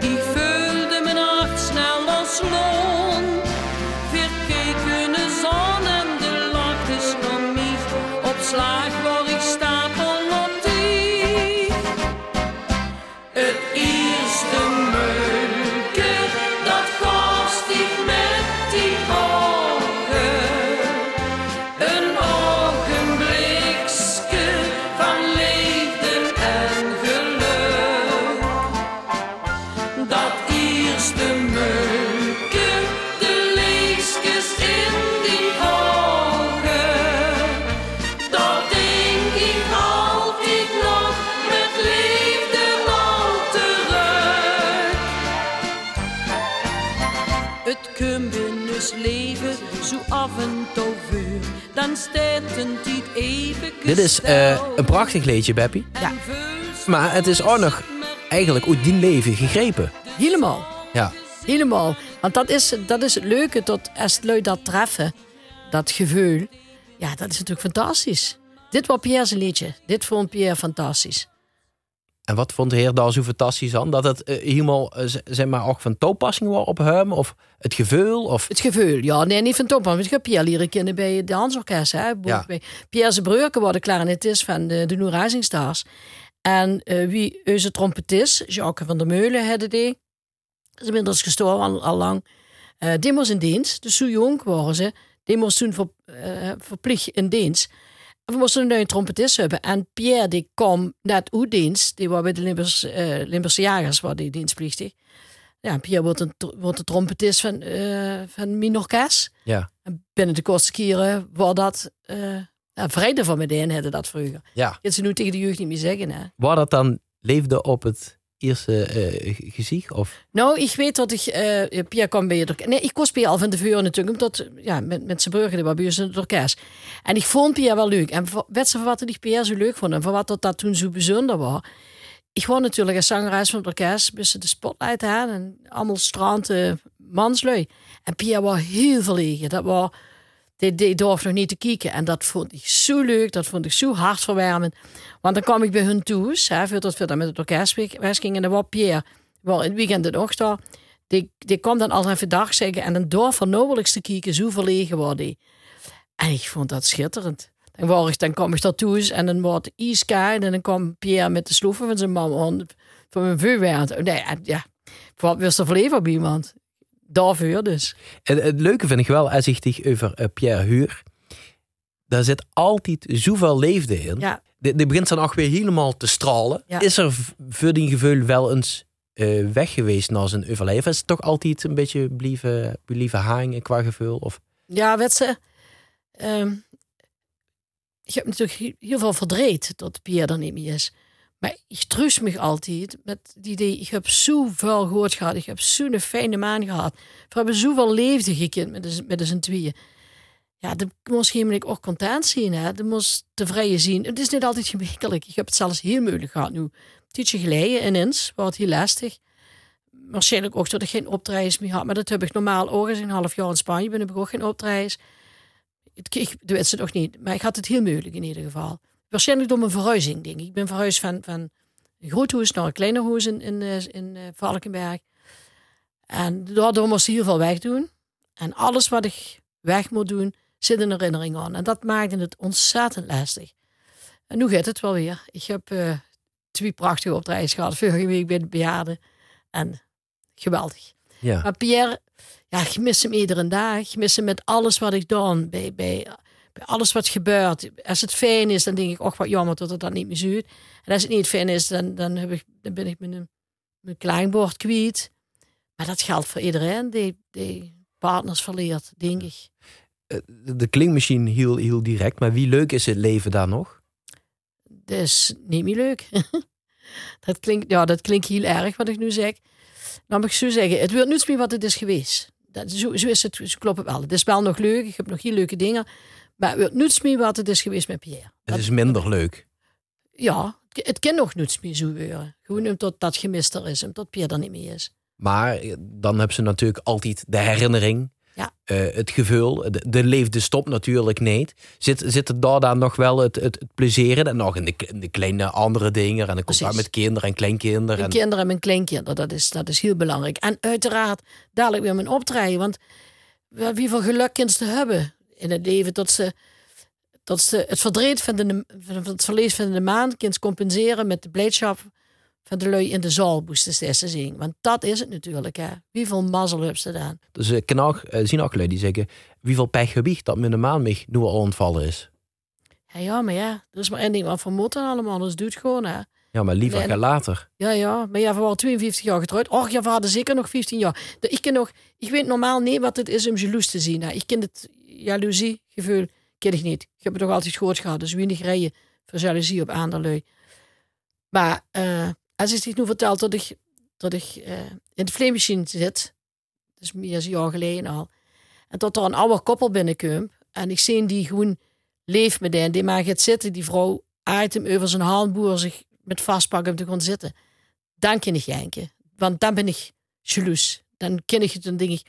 ik voelde mijn hart snel als loon. Dit is eh, een prachtig liedje, Beppie. Ja. Maar het is ook nog eigenlijk uit die leven gegrepen. Helemaal. Ja. Helemaal. Want dat is, dat is het leuke, dat als lui dat treffen, dat gevoel, ja, dat is natuurlijk fantastisch. Dit was Pierre's liedje. Dit vond Pierre fantastisch. En wat vond de heer daar zo fantastisch aan? Dat het eh, helemaal, eh, zeg maar, ook van toepassing was op hem? Of het gevoel? Of... Het gevoel, ja, nee, niet van. Want ik heb Pierre leren kennen bij de Dansorkest. Hè, Ja. bij Pierre Zebreuken was de klarinetist van de, de New Rising Stars. En eh, wie onze trompetist, Jacques van der Meulen, hadden die. Is inmiddels gestorven al, al lang. Die was in dienst, dus zo jong waren ze. Die moest toen ver, verplicht in dienst. We moesten een trompetist hebben. En Pierre die kwam net uit dienst. Die was bij de Limbers, eh, Limburgse Jagers, was die dienstplichtig. Ja, Pierre wordt, een, wordt de trompetist van, eh van. Ja. En binnen de kortste keren was dat... eh ja, vrede van meteen hadden dat vroeger. Ja. Dat ze nu tegen de jeugd niet meer zeggen. Hè? Waar dat dan leefde op het eerste g- gezicht? Of... Nou, ik weet dat ik... eh Pierre kwam bij het. Nee, ik koos Pierre al van de vuur natuurlijk. Omdat, ja, met, met zijn burger, die was in het orkest. En ik vond Pierre wel leuk. En weet ze van wat ik Pierre zo leuk vond. En van wat dat, dat toen zo bijzonder was. Ik was natuurlijk als zangeres van het orkest. Tussen de spotlight aan. En allemaal strante manslui. En Pierre was heel verlegen. Dat was... Die, die durfde nog niet te kijken. En dat vond ik zo leuk. Dat vond ik zo hartverwarmend. Want dan kwam ik bij hun thuis. Hè, voordat we dan met het orkest weggingen. En dan was Pierre, wel in het weekend en ochtend. Die, die kwam dan al even dag zeggen en een door van te kijken, zo verlegen was die. En ik vond dat schitterend. Dan, ik, dan kwam ik daartoe en dan wordt ijskoud en dan kwam Pierre met de sloeven van zijn mama van mijn vuurwerk. Nee, ja, wat wist er verleven op iemand? Daarvoor dus. En het leuke vind ik wel, als ik dich over eh, Pierre Huur, daar zit altijd zoveel leefde in. Ja, Die, die begint dan ook weer helemaal te stralen. Ja. Is er voor die gevoel wel eens eh, weg geweest na zijn overleven? Is het toch altijd een beetje blijven, blijven hangen qua gevoel? Of, ja weet ze. ehm, ik heb natuurlijk he- heel veel verdreed dat Pierre er niet meer is. Maar ik troost me altijd met die idee. Ik heb zoveel gehoord gehad. Ik heb zo'n fijne maan gehad. We hebben zoveel leefde gekend met, met z'n tweeën. Ja, dat moest je ook content zien. Hè? Dat moest tevreden zien. Het is niet altijd gemakkelijk. Ik heb het zelfs heel moeilijk gehad nu. Tijdje geleden ineens was het heel lastig. Waarschijnlijk ook dat ik geen optredens meer had. Maar dat heb ik normaal ook. Ik een half jaar in Spanje ben, ik ook geen optredens. Ik, ik weet ze nog niet. Maar ik had het heel moeilijk in ieder geval. Waarschijnlijk door mijn verhuizing, denk ik. Ik ben verhuisd van, van een groot huis naar een kleiner huis in, in, eh, in eh, Valkenberg. En daardoor moest ik heel veel wegdoen. En alles wat ik weg moet doen, zit een herinnering aan. En dat maakte het ontzettend lastig. En nu gaat het wel weer. Ik heb eh, twee prachtige optredens gehad. Vorige week bij de bejaarden. En geweldig. ja. Maar Pierre, ja, ik mis hem iedere dag. Ik mis hem met alles wat ik doe. Bij, bij alles wat gebeurt. Als het fijn is, dan denk ik, och wat jammer dat het dan niet meer zuurt. En als het niet fijn is, dan, dan, heb ik, dan ben ik mijn, mijn kwijt. Maar dat geldt voor iedereen die, die partners verleert, denk ik. Eh, De klinkmachine heel, heel direct, maar wie leuk is het leven daar nog? Dat is niet meer leuk. dat, klinkt, ja, dat klinkt heel erg wat ik nu zeg. Dan mag ik zo zeggen, het wordt niets meer wat het is geweest. Dat, zo, zo is het, zo klopt het wel. Het is wel nog leuk, ik heb nog heel leuke dingen. Maar het wat het is geweest met Pierre. Het is minder leuk. Ja, het- het kan nog niets meer zo worden. Gewoon omdat dat gemist er is, omdat Pierre er niet meer is. Maar eh, dan hebben ze natuurlijk altijd de herinnering. Ja. eh, het gevoel, de, de leefde stop natuurlijk niet. Zit, zit er daar dan nog wel het, het, het plezier in? En nog in de, in de kleine andere dingen. En de contact met kinderen en kleinkinderen. En, kinderen en mijn kleinkinderen, dat is, dat is heel belangrijk. En uiteraard dadelijk weer mijn optreden. Want wie voor geluk ze hebben in het leven. Dat ze, dat ze het verdriet van, de, van het verlies van de maan kind compenseren met de blijdschap van de lui in de zaal moesten ze zien. Want dat is het natuurlijk. Hè. Wie veel mazzel hebben ze dan? dus ik kan ook, zien ook die zeggen... Wie veel pech gewicht dat met een maan mij nu al ontvallen is. Ja, ja, maar ja, er is maar één ding wat we moeten allemaal. Dus doe het gewoon, hè. Ja, maar liever ga later. Ja, ja, maar ja, we waren 52 jaar getrouwd. Och, ja, we hadden zeker nog 15 jaar. De- Ik, ken nog, ik weet normaal niet wat het is om jaloers te zien. hè. Ik ken het jaloeziegevoel, ken ik niet. Ik heb het toch altijd gehoord gehad. Dus weinig rijden voor jaloezie op aanderlui. Maar eh, als ik zich nu vertelt dat ik, dat ik eh, in de vleemachine zit, is meer dan een jaar geleden al, en dat er een oude koppel binnenkomt, en ik zie die gewoon leeft met die, die maar gaat zitten, die vrouw aait hem over zijn handboer zich met vastpakken om te gaan zitten. Dan kan ik janken. Want dan ben ik jaloers. Dan ken ik het en denk ik,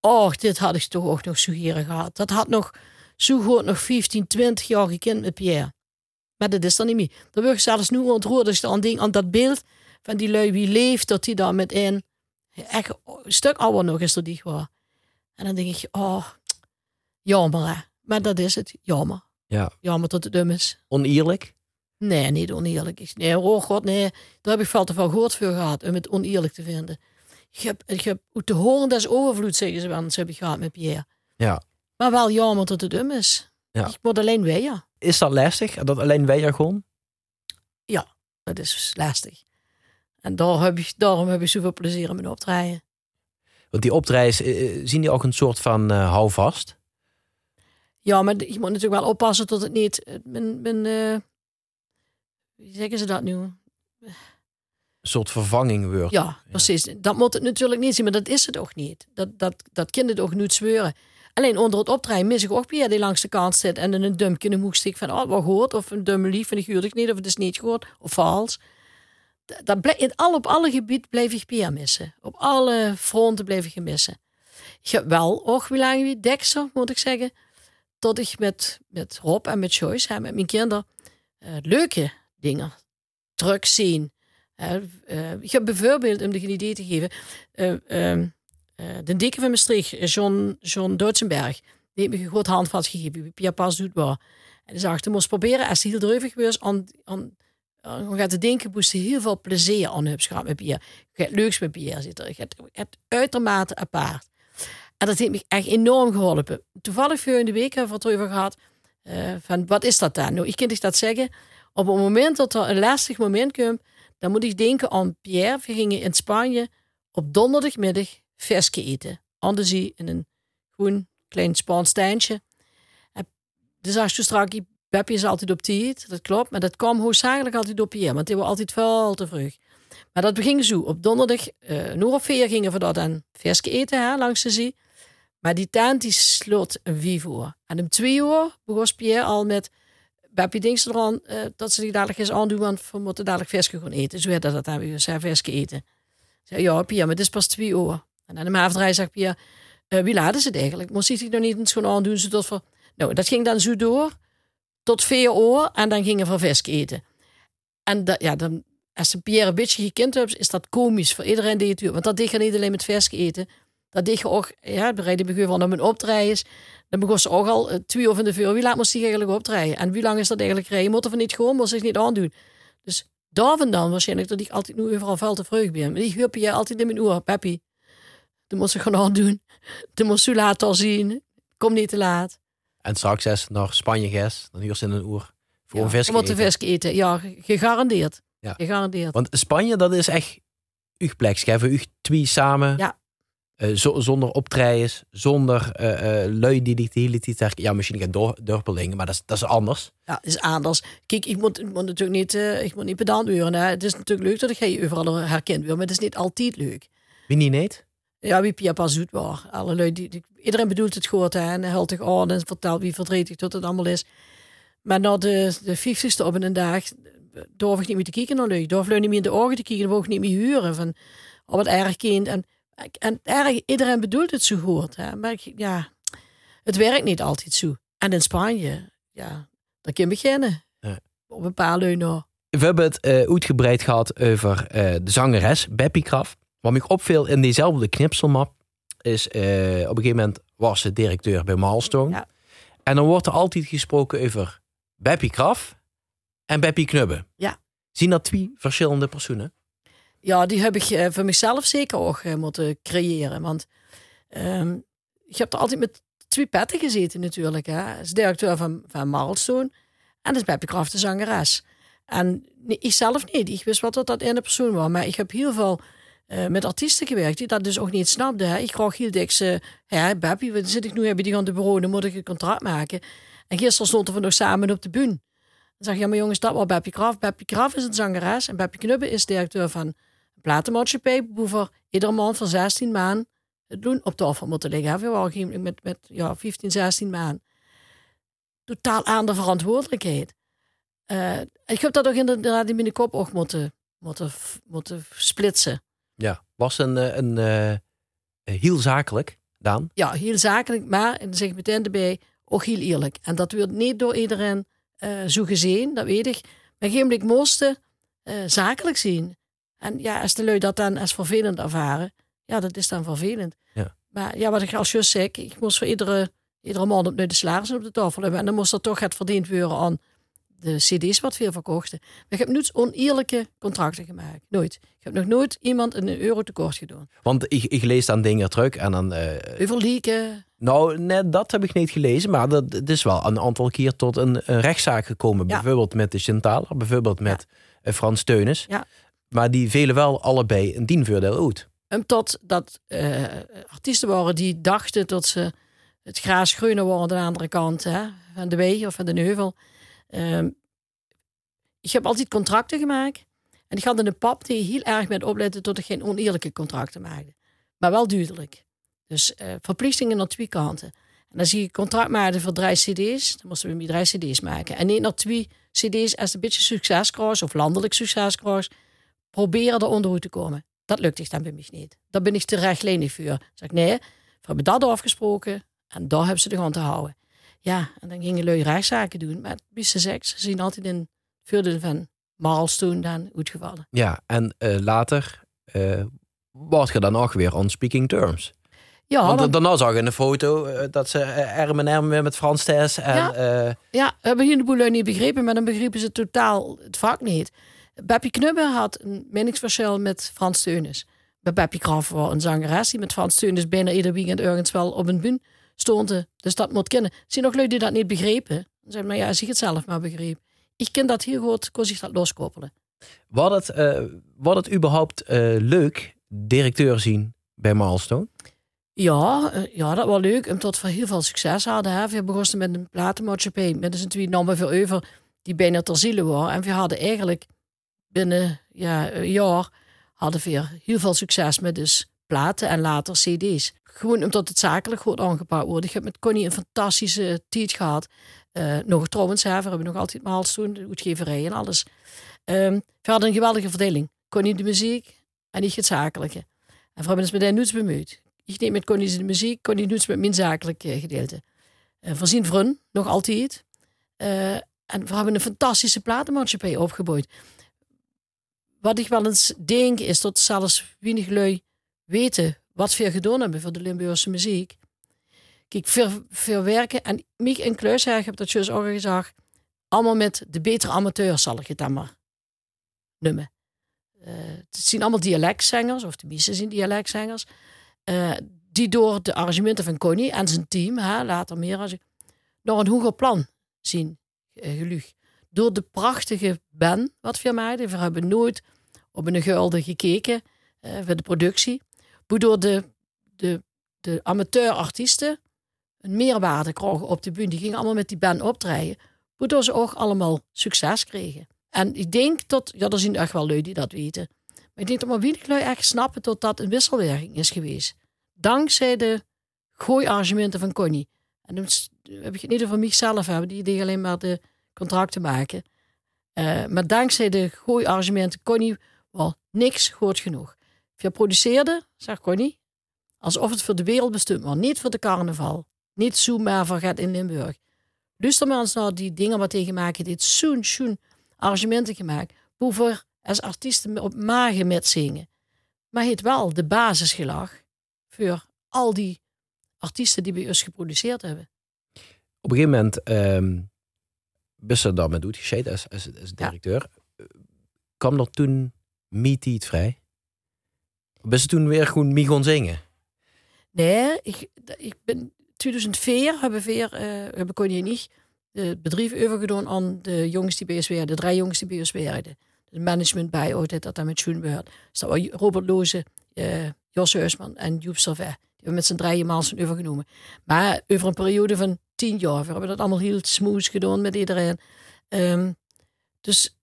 oh, dit had ik toch ook nog zo hier gehad. Dat had nog zo goed nog 15, 20 jaar gekend met Pierre. Maar dat is dan niet meer. Dan word ik zelfs nu ontroerd als dan denk aan dat beeld van die lui wie leeft, dat die daar met een echt een stuk ouder nog is dan die gewoon. En dan denk ik, oh, jammer hè. Maar dat is het, jammer. Ja. Jammer dat het dum is. Oneerlijk? Nee, niet oneerlijk. Nee, oh god, nee. Daar heb ik veel te veel gehoord voor gehad om het oneerlijk te vinden. Ik heb, ik heb hoe te horen des overvloed, zeggen ze wel. Dat heb ik gehad met Pierre. Ja. Maar wel jammer dat het dum is. Ja. Ik word alleen weer. Is dat lastig? Dat alleen er gewoon? Dat is lastig. En daar heb ik, daarom heb ik zoveel plezier in mijn optreden. Want die optreis, eh, eh, zien die ook een soort van eh houvast? Ja, maar je moet natuurlijk wel oppassen dat het niet... Mijn, mijn, wie zeggen ze dat nu? Een soort vervanging wordt. Ja, precies. Dat moet het natuurlijk niet zien, maar dat is het ook niet. Dat, dat, dat kind het ook niet zweuren. Alleen onder het optreden mis ik ook Pierre die langs de kant zit en in een dumpje in de hoek stikt van, oh, wat gehoord? Of een dumme lief, en ik huurde ik niet, of het is niet gehoord, of vals. Dat- blijf, in alle, op alle gebieden blijf ik Pierre missen. Op alle fronten blijf ik hem missen. Ik wel ook wie lang wie dekser, moet ik zeggen, dat ik met, met Rob en met Joyce, hè, met mijn kinderen, eh, leuke dingen. Hè, eh, ik heb bijvoorbeeld, om een idee te geven, eh, ehm, eh, de dikke van Maastricht, John, John die heeft me een goed handvat gegeven, Pia Pas doet wel. En die zegt, je moest proberen, als het heel druk geweest, aan, aan, gaat te denken, moest heel veel plezier aan hebt gehad met bier. Je hebt leuks met bier zitten, je hebt, je hebt uitermate apart. En dat heeft me echt enorm geholpen. Toevallig voor in de week hebben we het erover gehad, eh, van wat is dat dan? Nou, ik kan dat zeggen, op het moment dat er een lastig moment komt, dan moet ik denken aan Pierre. We gingen in Spanje op donderdagmiddag versje eten. Aan de zee in een groen klein Spaans tuintje. Dus als je straks, Beppie is altijd op tijd, dat klopt. Maar dat kwam hoofdzakelijk altijd op Pierre, want die was altijd veel te vroeg. Maar dat beging zo. Op donderdag, eh nog op vier gingen we dat dan versje eten hè, langs de zee. Maar die tent die sloot een vijf uur. En om twee uur begon Pierre al met... Beppie denkt ze eraan eh, dat ze die dadelijk eens aandoen, want we moeten dadelijk versje gaan eten. Zo had dat dan weer, zei versje eten. Zei, ja Pierre, maar het is pas twee uur. En dan de avondrij zegt Pierre, eh, wie laten ze het eigenlijk? Moest ik nog niet eens gewoon aandoen, zodat we... Nou, dat ging dan zo door, tot vier uur, en dan gingen we versje eten. En dat, ja, dan, als de Pierre een beetje gekend hebt, is dat komisch voor iedereen die het doet. Want dat deed je niet alleen met versje eten. Dat deed je ook, ja, bereid begon van om een optreden is. Dan begon ze ook al eh, twee uur van de vuur. Wie laat moest die eigenlijk optreden? En wie lang is dat eigenlijk rijden? Moeten we niet gewoon, moest ik niet aandoen. Dus daar vandaan waarschijnlijk dat ik altijd nu overal veel te vroeg ben. Die hup je altijd in mijn oor, Peppy. Dan moest ik gewoon aandoen. Dan moest u later zien. Kom niet te laat. En straks is het naar Spanje ges, dan huur ze in een uur voor een We visje moeten eten. vis eten. Ja, ge- gegarandeerd. Ja. Gegarandeerd. Want Spanje, dat is echt uw plek. U twee samen. Ja. Eh, zo- zonder optredens, zonder eh eh lui die die Ja, misschien geen dor- dorpelingen, maar dat is, dat is anders. Ja, het is anders. Kijk, ik moet, ik moet natuurlijk niet, eh, ik moet niet pedant uren. Hè. Het is natuurlijk leuk dat ik je overal herkend wil, maar het is niet altijd leuk. Wie niet? Ja, wie Pia pas zoet was. Alle lui die, die- iedereen bedoelt het goed hè, en huilt zich aan en vertelt wie verdrietig dat het allemaal is. Maar na de, de 50ste op een dag durf ik niet meer te kijken naar lui. Durf lui niet meer in de ogen te kijken, dan ik niet meer huren. Van, oh, wat erg kind. En, en erg, iedereen bedoelt het zo goed. Hè. Maar ik- ja, het werkt niet altijd zo. En in Spanje, ja, daar kun je beginnen. Ja. Op een paar nog. We hebben het eh, uitgebreid gehad over eh, de zangeres Beppie Kraf. Wat me opviel in diezelfde knipselmap is eh, op een gegeven moment was ze directeur bij Milestone. Ja. En dan wordt er altijd gesproken over Beppie Kraf en Beppie Knubbe. Ja. Zien dat twee verschillende personen? Ja, die heb ik eh, voor mezelf zeker ook eh, moeten creëren. Want ehm ik heb er altijd met twee petten gezeten natuurlijk. Hè. Als directeur van, van Milestone en als Beppie Kraft de zangeres. En nee, ik zelf niet. Ik wist wat dat, dat ene persoon was. Maar ik heb heel veel eh, met artiesten gewerkt die dat dus ook niet snapten. Hè. Ik kreeg heel dik ze, ja, Beppie, wat zit ik nu hebben die aan de bureau, dan moet ik een contract maken. En gisteren stonden we nog samen op de bühne. Dan zeg je, ja maar jongens, dat was Beppie Kraft. Beppie Kraft is een zangeres en Beppie Knubbe is directeur van platenmaatschappij. Voor iedere maand van 16 maanden het doen op tafel moeten liggen. We waren geen- met, met ja, 15, 16 maanden. Totaal aan de verantwoordelijkheid. Eh, ik heb dat ook inderdaad in mijn kop ook moeten, moeten, moeten splitsen. Ja. Was een, eh, een, eh, heel zakelijk, Daan. Ja, heel zakelijk, maar, en dan zeg ik meteen erbij, ook heel eerlijk. En dat wordt niet door iedereen zo gezien, dat weet ik. Maar geen blik moesten zakelijk zien. En ja, als de lui dat dan als vervelend ervaren, ja, dat is dan vervelend. Ja. Maar ja, wat ik als juist zeg, ik moest voor iedere, iedere maand op de salarissen op de tafel hebben. En dan moest er toch het verdiend worden aan de cd's wat veel verkochten. Maar ik heb nooit oneerlijke contracten gemaakt. Nooit. Ik heb nog nooit iemand een euro tekort gedaan. Want ik, ik lees dan dingen terug en dan... Overlieken, nou, net dat heb ik niet gelezen, maar dat, het is wel een aantal keer tot een, een rechtszaak gekomen. Ja. Bijvoorbeeld met de Chantaler, bijvoorbeeld met eh, Frans Teunis. Ja. Maar die velen wel allebei een dienvoordeel uit. Omdat dat eh, artiesten waren die dachten dat ze het gras groener worden aan de andere kant hè, van de weg of van de heuvel. Ehm, ik heb altijd contracten gemaakt. En ik had een pap die heel erg met opletten tot ik geen oneerlijke contracten maakte. Maar wel duidelijk. Dus eh, verplichtingen naar twee kanten. En als je een contract maakte voor drie cd's, dan moesten we drie cd's maken. En niet naar twee cd's als een beetje succes of landelijk succes proberen er onderuit te komen. Dat lukt dan bij mij niet. Daar ben ik te rechtlijnig voor. Zeg ik, nee, we hebben dat afgesproken en daar hebben ze de hand te houden. Ja, en dan gingen lui rechtszaken doen. Maar ze zegt, ze zien altijd in voordeel van Marlstoen dan uitgevallen. Ja, en eh, later eh word je dan ook weer on speaking terms. Ja, Want want, daarna zag ik in een foto eh, dat ze arm in arm weer met Frans Thijs en... Ja. ja, hebben hier de boel niet begrepen, maar dan begrepen ze totaal het vak niet. Beppie Knubbe had een meningsverschil met Frans Teunis. Bij Beppie Graf was een zangeres die met Frans Teunis bijna ieder weekend ergens wel op een bühne stond. Dus dat moet kennen. Zie nog lui die dat niet begrepen. Zei maar ja, zie het zelf maar begrepen. Ik ken dat heel goed, kon zich dat loskoppelen. Wordt het, eh, wordt het überhaupt eh, leuk directeur zien bij Milestone? Ja, eh, ja, dat was leuk. Omdat we heel veel succes hadden. Hè. We begonnen met een platenmaatschappij. Met z'n twee namen veel over die bijna ter ziele waren. En we hadden eigenlijk binnen ja, een jaar hadden we heel veel succes met dus platen en later cd's. Gewoon omdat het zakelijk goed aangepakt wordt. Ik heb met Connie een fantastische tijd gehad. Eh, nog trouwens, hè, we hebben nog altijd Milestone, de uitgeverij en alles. Ehm, we hadden een geweldige verdeling. Connie de muziek en ik het zakelijke. En hebben ons met hen niets bemoeid. Ik neem met Connie de muziek, Connie doet met mijn zakelijke gedeelte. Uh, voorzien Vrun, nog altijd. Eh, en we hebben een fantastische platenmaatschappij opgebouwd. Wat ik wel eens denk, is dat zelfs weinig lui weten wat we gedaan hebben voor de Limburgse muziek. Kijk, veel, veel werken. En Miek en ik heb dat juist ook al gezegd, allemaal met de betere amateurs, zal ik het dan maar noemen. Eh, het zijn allemaal dialectzangers, of de meeste zijn dialectzangers. eh, die door de arrangementen van Connie en zijn team, hè, later meer, naar een hoger plan zien uh. Door de prachtige band wat we maken. We hebben nooit op een gulden gekeken uh, voor de productie. Waardoor de, de, de amateurartiesten een meerwaarde kregen op de bühne. Die gingen allemaal met die band optreden. Waardoor ze ook allemaal succes kregen. En ik denk dat, ja, er zijn echt wel lui die dat weten. Maar ik denk dat maar weinig echt snappen dat dat een wisselwerking is geweest. Dankzij de gooiarrangementen van Connie. En dan heb ik het niet over mijzelf hebben, die deed alleen maar de contracten maken. Uh, maar dankzij de gooiarrangementen Connie was niks goed genoeg. Je produceerde, zegt Connie, alsof het voor de wereld bestemd was. Niet voor de carnaval. Niet zomaar voor gaat in Limburg. Luister maar eens naar die dingen wat tegen maken. Dit zo'n, zo'n arrangementen gemaakt. Hoeveel als artiesten op magen met zingen. Maar het wel de basis gelag voor al die artiesten die bij ons geproduceerd hebben. Op een gegeven moment um, dan met doet als, als, als directeur. Ja. Kwam er toen Meet het vrij? Ze toen weer gewoon gaan zingen? Nee, ik, ik ben 2004 hebben we weer, uh, hebben kon je niet het bedrijf overgedaan aan de jongens die bij ons werden, de drie jongens die bij ons werden. Het management bij ooit dat dat met Schoenbeurt. Dus dat was Robert Loze, uh, Jos Heusman en Joep Servet. Die hebben met z'n drieën maal zijn overgenomen. Maar over een periode van tien jaar. We hebben dat allemaal heel smooth gedaan met iedereen. Um, dus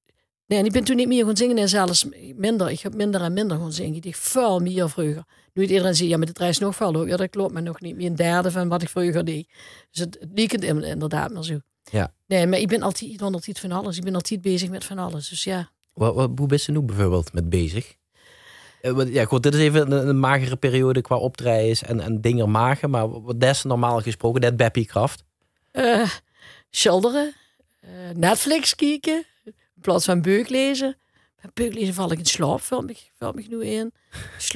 nee, en ik ben toen niet meer gaan zingen en zelfs minder. Ik heb minder en minder gaan zingen. Ik veel meer vroeger. Nu het iedereen zegt, ja, maar de reis nog veel hoor. Ja, dat klopt, maar nog niet meer een derde van wat ik vroeger deed. Dus het, het liep inderdaad maar zo. Ja. Nee, maar ik ben altijd, ik altijd van alles. Ik ben altijd bezig met van alles. Dus ja. Wat, wat, hoe ben je nu bijvoorbeeld met bezig? Ja, goed, dit is even een, een magere periode qua optredens en, en dingen maken. Maar wat is normaal gesproken? Dat Beppie Kraft? Uh, schilderen. Uh, Netflix kijken. In plaats van beuk lezen. Beuk lezen val ik in slaap. Valt valt me nu in.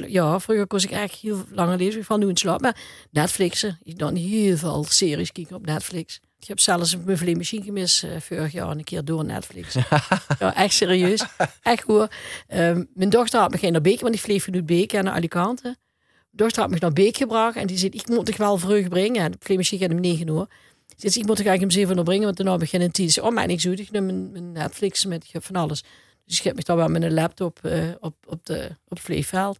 Ja, vroeger kon ik echt heel lang lezen. Ik val nu in slaap. Maar Netflixen. Ik dan heel veel series kijken op Netflix. Ik heb zelfs een Buffalo Machine gemist uh, vorig jaar een keer door Netflix. ja, echt serieus. Echt hoor. Um, mijn dochter had me geen naar Beek, want ik vlieg vanuit Beek naar Alicante. Mijn dochter had me naar Beek gebracht en die zei, ik moet toch wel vroeg brengen. De Buffalo Machine gaat om 9 uur. Dus ik moet toch eigenlijk om 7 uur brengen, want daarna beginnen tien. Oh, maar niks goed. Ik neem mijn, mijn, Netflix met, ik heb van alles. Dus ik heb me dan wel met een laptop uh, op, op, de, op het vleegveld.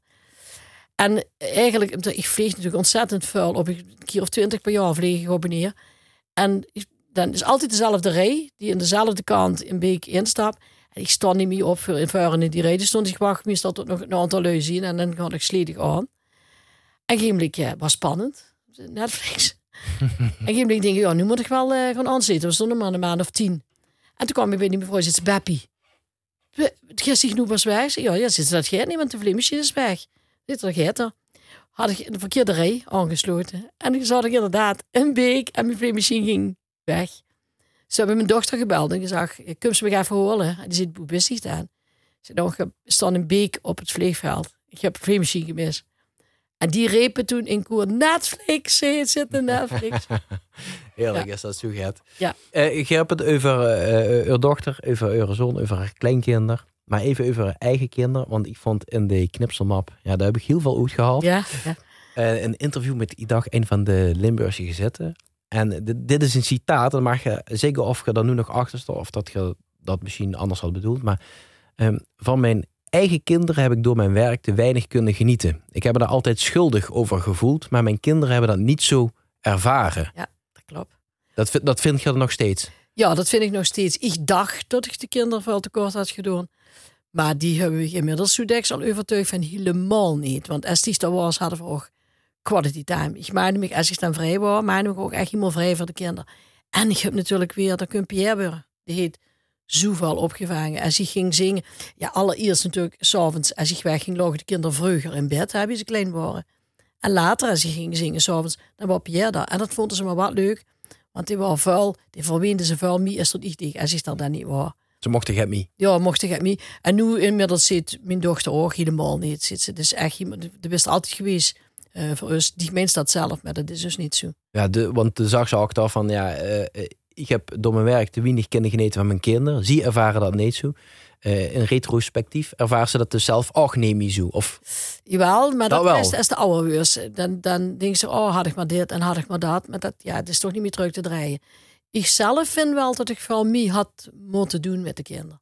En eigenlijk, ik vlieg natuurlijk ontzettend vuil. Op een keer of twintig per jaar vlieg ik op en neer. En dan is altijd dezelfde rij die in dezelfde kant in Beek instapt. En ik stond niet meer op voor in die rij. Dus stond ik wacht meestal tot nog een aantal lui zien en dan ga ik sledig aan. En geen blik ja, was spannend. Netflix. en geen blik denk ik, ja, nu moet ik wel uh, gaan aanzitten. We stonden maar een maand of tien. En toen kwam ik bij die mevrouw, zit Beppie. Zich nu was weg. Ja, ja, zit dat gaat niet, want de vleemachine is weg. Zit er er had ik de verkeerde rij aangesloten. En ik zat ik inderdaad een beek en mijn vleemachine ging weg. Ze hebben mijn dochter gebeld en gezegd, kom ze me even horen. En die zit hoe wist staan. Ze nou, er stond een beek op het vleegveld. Ik heb een vleemachine gemist. En die repen toen in koer Netflix, heet zitten Netflix. Heerlijk Ja. is dat zo gaat. Ja. Je hebt het over eh, eh, uw dochter, over uw zoon, over haar kleinkinder. Maar even over eigen kinderen. Want ik vond in de knipselmap, ja, daar heb ik heel veel uit gehaald. ja, ja. Eh, een interview met Idag, een van de Limburgse gezetten. En dit, dit is een citaat, dan mag je zeggen of je er nu nog achter staat of dat je dat misschien anders had bedoeld. Maar ehm, van mijn eigen kinderen heb ik door mijn werk te weinig kunnen genieten. Ik heb me daar altijd schuldig over gevoeld, maar mijn kinderen hebben dat niet zo ervaren. Dat klopt. Dat, vind- dat vind je er nog steeds. Ja, dat vind ik nog steeds. Ik dacht dat ik de kinderen veel tekort had gedaan. Maar die hebben we inmiddels Sudex al overtuigd van helemaal niet. Want als die daar was, hadden we ook quality time. Ik maakte me, als ik dan vrij was, maakte ik ook echt helemaal vrij voor de kinderen. En ik heb natuurlijk weer, dat kun Pierre weer, die heet zoveel opgevangen. Als hij ging zingen, ja, allereerst natuurlijk, s'avonds, als ik wegging, lagen de kinderen vroeger in bed, hebben ze klein waren. En later, als hij ging zingen, s'avonds, dan was Pierre daar. En dat vonden ze maar wat leuk. Want die was vuil, die verweende ze vuil, mij is tot ik tegen, als ik dat dan niet was. Ze mochten het niet. Ja, mocht ik het niet. En nu inmiddels zit mijn dochter ook helemaal niet. Zit ze dus echt iemand, dat is altijd geweest eh, voor ons. Die meent dat zelf, maar dat is dus niet zo. Ja, de, want de zag ze ook al van, ja, eh, eh, ik heb door mijn werk te weinig kinderen geneten van mijn kinderen. Zie ervaren dat niet zo. In retrospectief ervaren ze dat dus zelf ook niet zo. Of Jawel, maar dat, Dat wel. is, is de oude weers. Dan, dan denk ze, oh, had ik maar dit en had ik maar dat. Maar dat, ja, het is toch niet meer terug te draaien. Ik zelf vind wel dat ik veel meer had moeten doen met de kinderen.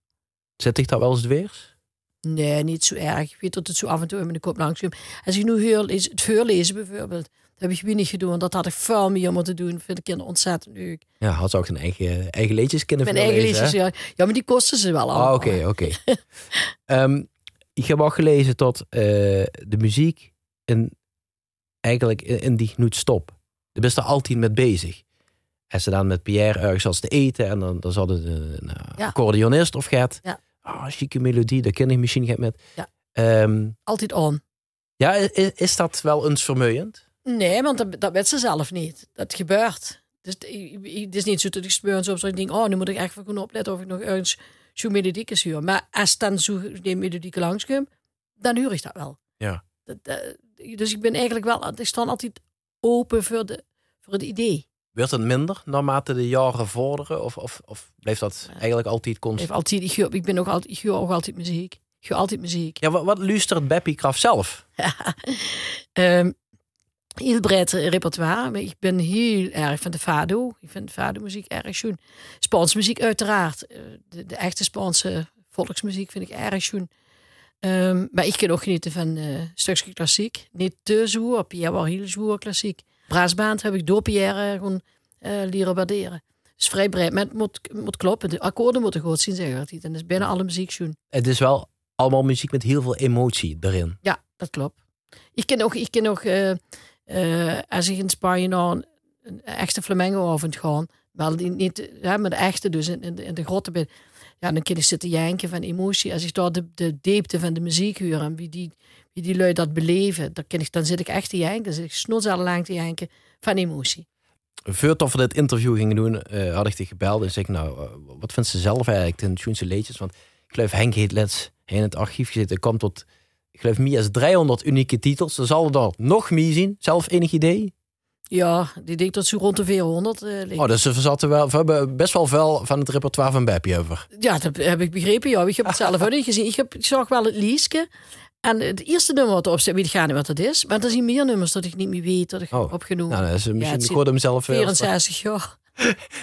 zet ik dat wel eens dweers? Nee, niet zo erg. Ik weet dat het zo af en toe in mijn kop langs komt. Als ik nu heel, lees- het voorlezen bijvoorbeeld, dat heb ik weer niet gedaan. Dat had ik veel meer moeten doen. Vind ik kinderen ontzettend leuk. Ja, had ze ook zijn eigen, eigen liedjes kunnen Mijn eigen liedjes, ja. Ja, maar die kosten ze wel allemaal. Ah, oké, oké. Ehm, ik heb ook gelezen dat eh, de muziek in, eigenlijk in, in die genoet stop. Je bent er altijd mee bezig. En ze dan met Pierre ergens als te eten en dan, dan zat het een, Ja. accordeonist of gaat. Ja. Ah, chique melodie, daar ken ik misschien niet met. Ja. Ehm, Altijd on. ja, is, is dat wel eens vermoeiend? Nee, want dat, dat weet ze zelf niet. Dat gebeurt. Dus het is niet zo dat ik speur en zo, dat ik denk, oh, nu moet ik echt gaan opletten of ik nog ergens zo'n melodieke huur. Maar als dan zo die melodieke langskomt, dan huur ik dat wel. Ja. Dat, dat- dus ik ben eigenlijk wel, ik sta altijd open voor, de, voor het idee. Wordt het minder naarmate de jaren vorderen? Of, of, of blijft dat eigenlijk altijd Ik, constant? altijd, ik, ik ben ook altijd, ik ook altijd muziek. Ik altijd muziek. Ja, wat, wat luistert Beppie Kraft zelf? Ehm, heel breed repertoire. Maar ik ben heel erg van de fado. Ik vind fado muziek erg schoon. Spaanse muziek uiteraard. Eh, De, de echte Spaanse volksmuziek vind ik erg schoon. Ehm, maar ik kan ook genieten van eh stukje klassiek. Niet te zwoer. Pierre was heel zwoer klassiek. Braasband heb ik door Pierre gewoon eh, leren waarderen. Dus vrij breed. Maar het moet, moet kloppen. De akkoorden moeten goed zien, zeg ik altijd. En dat is bijna alle muziek schoon. Het is wel allemaal muziek met heel veel emotie erin. Ja, dat klopt. Ik ken ook, ik ken ook eh, eh, als ik in Spanje een, een echte flamenco-avond ga, wel die niet, ja, maar de echte dus in, in, de, in de grotten ben, ja, dan kan ik zitten janken van emotie. Als ik daar de, de diepte van de muziek hoor en wie die, wie die lui dat beleven, dan, kan ik, dan zit ik echt te janken. Dan zit ik snozellang te janken van emotie. Voordat we dit interview gingen doen, eh, had ik die gebeld en zei ik, nou, eh, wat vindt ze zelf eigenlijk ten Schoense leedjes? Want ik geloof Henk heeft let's in het archief gezeten. Er komt tot, ik geloof, meer dan 300 unieke titels. Er zal er dan nog meer zien. Zelf enig idee? Ja, die denkt dat ze rond de 400 eh ligt. Oh, dus we, zaten wel, we hebben best wel veel van het repertoire van Beppie over. Ja, dat heb ik begrepen. Ja, ik heb het zelf ook niet gezien. Ik, heb, ik zag wel het liesje. En het eerste nummer wat erop staat, weet ik niet wat het is. Maar er zijn meer nummers dat ik niet meer weet dat ik Oh. heb opgenomen. Nou, dat is misschien, het ik zit hoorde hem zelf weer. 64 jaar.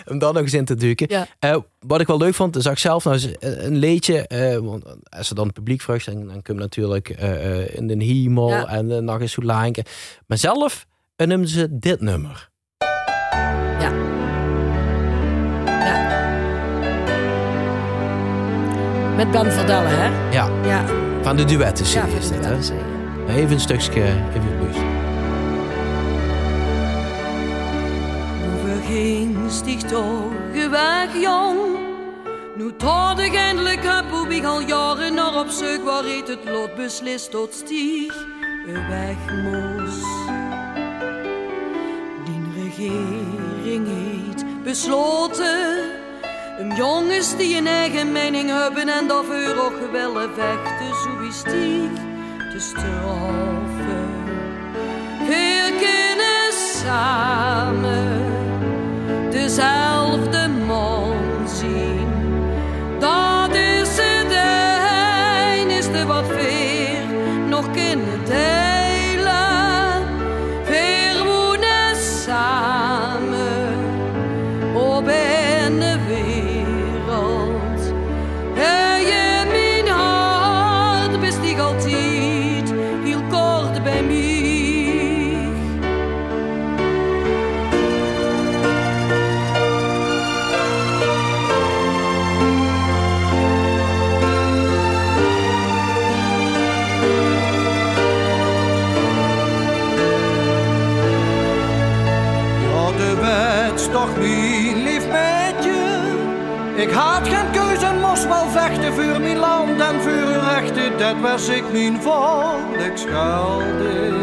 Om dan nog eens in te duiken. Ja. Eh, wat ik wel leuk vond, zag ik zelf nou eens een liedje. eh, want als er dan het publiek vraagt, dan, dan kun je natuurlijk eh, eh, in de hemel Ja. en uh, nog eens hoe laanken. Maar zelf eh, noemden ze dit nummer. Ja. ja. Met Ben Verdelle, hè? Ja, Ja. Van de duetten Ja, is dit, hè? Even een stukje, even luisteren. Nu verging dich toch weg, jong. Nu tot ik eindelijk heb hoe ik al jaren naar op zoek waar het het lot beslist tot stieg weg moest. Die regering heeft besloten om jongens die een eigen mening hebben en daarvoor ook willen vechten, zo die te straffen. We kunnen samen dezelfde Ik had geen keuze en moest wel vechten voor mijn land en voor uw rechten. Dat was ik mijn volk schuldig.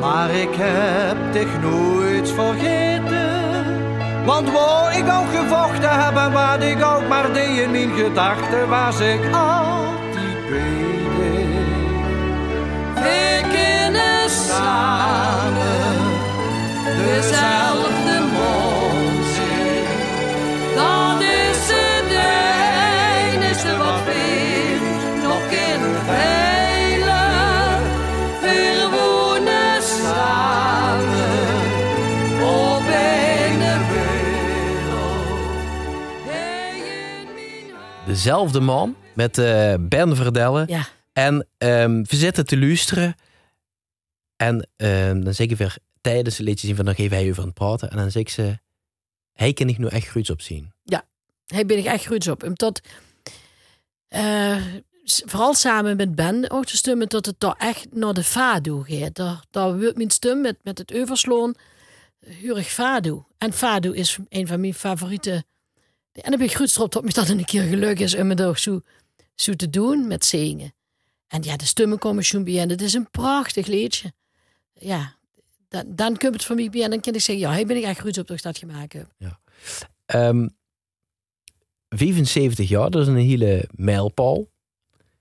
Maar ik heb dich nooit vergeten. Want waar ik ook gevochten heb en wat ik ook maar deed in mijn gedachten, was ik altijd bij. We kunnen samen dezelfde Dezelfde man met eh, Ben Verdellen. Ja. En ehm, we zitten te luisteren. En ehm, dan zeg ik weer tijdens het liedje zien van dan geven hij over aan het praten. En dan zeg ik ze, hij kan ik nu echt goed op zien. Hij ben ik echt goed op. Omdat, eh, vooral samen met Ben ook te stemmen dat het daar echt naar de fado gaat. Daar, daar wordt mijn stem met, met het oversloon hurig fado. En fado is een van mijn favoriete. En dan ben ik goed erop dat me dat een keer geluk is om me daar zo, zo te doen met zingen. En ja, de stemmen komen schon bij en het is een prachtig liedje. Ja, dan, dan komt het voor mij bij en dan kan ik zeggen, ja, hij ben ik echt goed op dat ik dat gemaakt heb. Ehm 75 jaar, dat is een hele mijlpaal.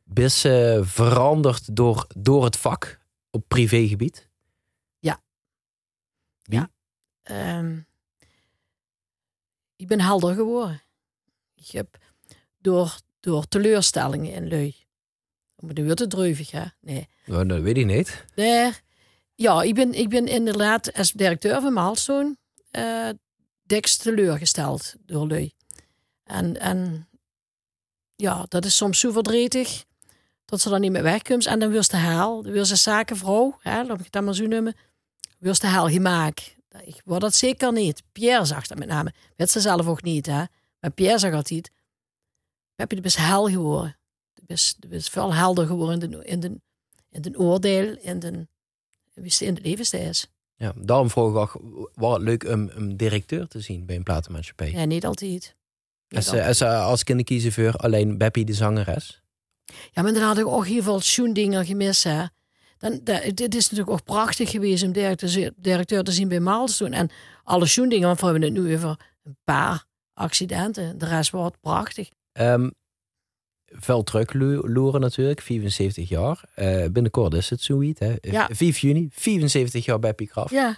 Best eh, veranderd door, door het vak op privégebied. Ehm, ik ben helder geworden. Ik heb door, door teleurstellingen in lui. Maar dat wordt te dreuvig, hè? Nee. Nou, dat weet ik niet. nee. Ja, ik ben, ik ben inderdaad als directeur van Milestone eh dikst teleurgesteld door lui. En, en ja, dat is soms zo verdrietig dat ze dan niet meer wegkomt. En dan wil ze haal, dan wil ze zakenvrouw, hè, laat ik het dan maar zo noemen, wil ze haal gemaakt. Ik word dat zeker niet. Pierre zag dat met name. Weet ze zelf ook niet, hè. Maar Pierre zag altijd. Heb je de best hel geworden. De best, de best veel helder geworden in de, in de, in de oordeel, in de, in de levensstijl. Ja, daarom vroeg ik ook, was het leuk om een directeur te zien bij een platenmaatschappij. Ja, niet altijd. Niet Als, als, als kunnen kiezen voor alleen Beppie de zangeres. Ja, maar dan had ik ook heel veel schoendingen gemist. Hè. Dan, dat, het is natuurlijk ook prachtig geweest om directeur, directeur te zien bij Milestone. En alle schoendingen, want we hebben het nu over een paar accidenten. De rest wordt prachtig. Ehm veel terugloeren natuurlijk, 74 jaar. Eh, binnenkort is het zoiets. Hè. Ja. 5 juni, 74 jaar Beppie Graf. Ja,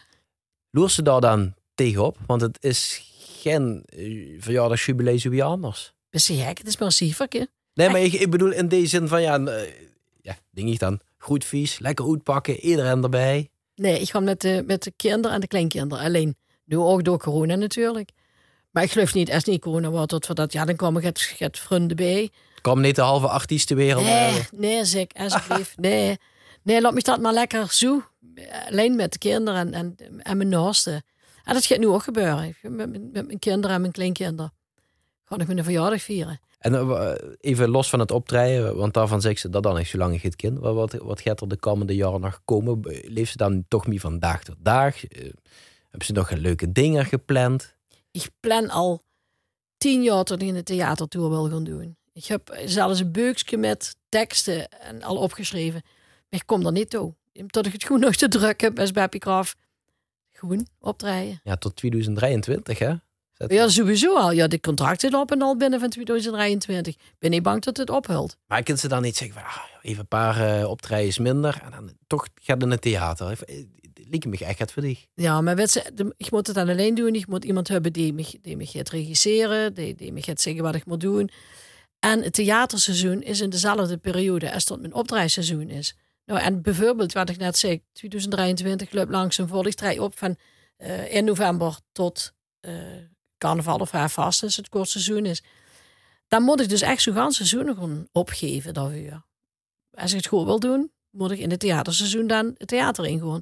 Loer ze daar dan tegenop? Want het is geen uh, verjaardagsjubileum anders. best gek. Het is maar een. Nee, maar ik, ik bedoel in deze zin van ja, eh, ja ding ik dan. Goed vies, lekker goed pakken, iedereen erbij. Nee, ik ga met de, met de kinderen en de kleinkinderen alleen. Nu ook door corona natuurlijk. Maar ik geloof niet, als niet corona wordt, dat we dat, ja, dan komen het, het vrienden bij. Kom niet de halve artiestenwereld. Nee, eh, nee, zeg, alsjeblieft. Nee, nee, laat me dat maar lekker zo. Alleen met de kinderen en, en, en mijn naasten. En dat gaat nu ook gebeuren. Met mijn kinderen en mijn kleinkinderen. Ga ik mijn verjaardag vieren. En eh, even los van het optreden, want daarvan zegt ze dat dan echt zo lang geen kind. Wat, wat, wat gaat er de komende jaren nog komen? Leeft ze dan toch meer van dag tot dag? Eh, hebben ze nog leuke dingen gepland? Ik plan al tien jaar tot ik in de theatertour wil gaan doen. Ik heb zelfs een beukje met teksten en al opgeschreven. Maar ik kom er niet toe. Tot ik het gewoon nog te druk heb als Beppie Graf. Gewoon optreden. Ja, tot 2023 hè? Ja, sowieso al. Ja, de contracten lopen al binnen van 2023. Ben ik bang dat het ophult. Maar kunnen ze dan niet zeggen, van, ah, even een paar uh, optredens minder en dan toch gaat in het theater. Eh, Lieke me echt voor dich. Ja, maar weet ze, ik moet het dan alleen doen. Ik moet iemand hebben die me, die me gaat regisseren, die, die me gaat zeggen wat ik moet doen. En het theaterseizoen is in dezelfde periode als dat mijn opdraaiseizoen is. Nou, en bijvoorbeeld wat ik net zei, 2023 loopt voor. Ik draai op van eh 1 november tot eh, carnaval of haar vast, als het kort seizoen is. Dan moet ik dus echt zo'n gans seizoen gewoon opgeven daarvoor. Als ik het goed wil doen, moet ik in het theaterseizoen dan het theater ingaan.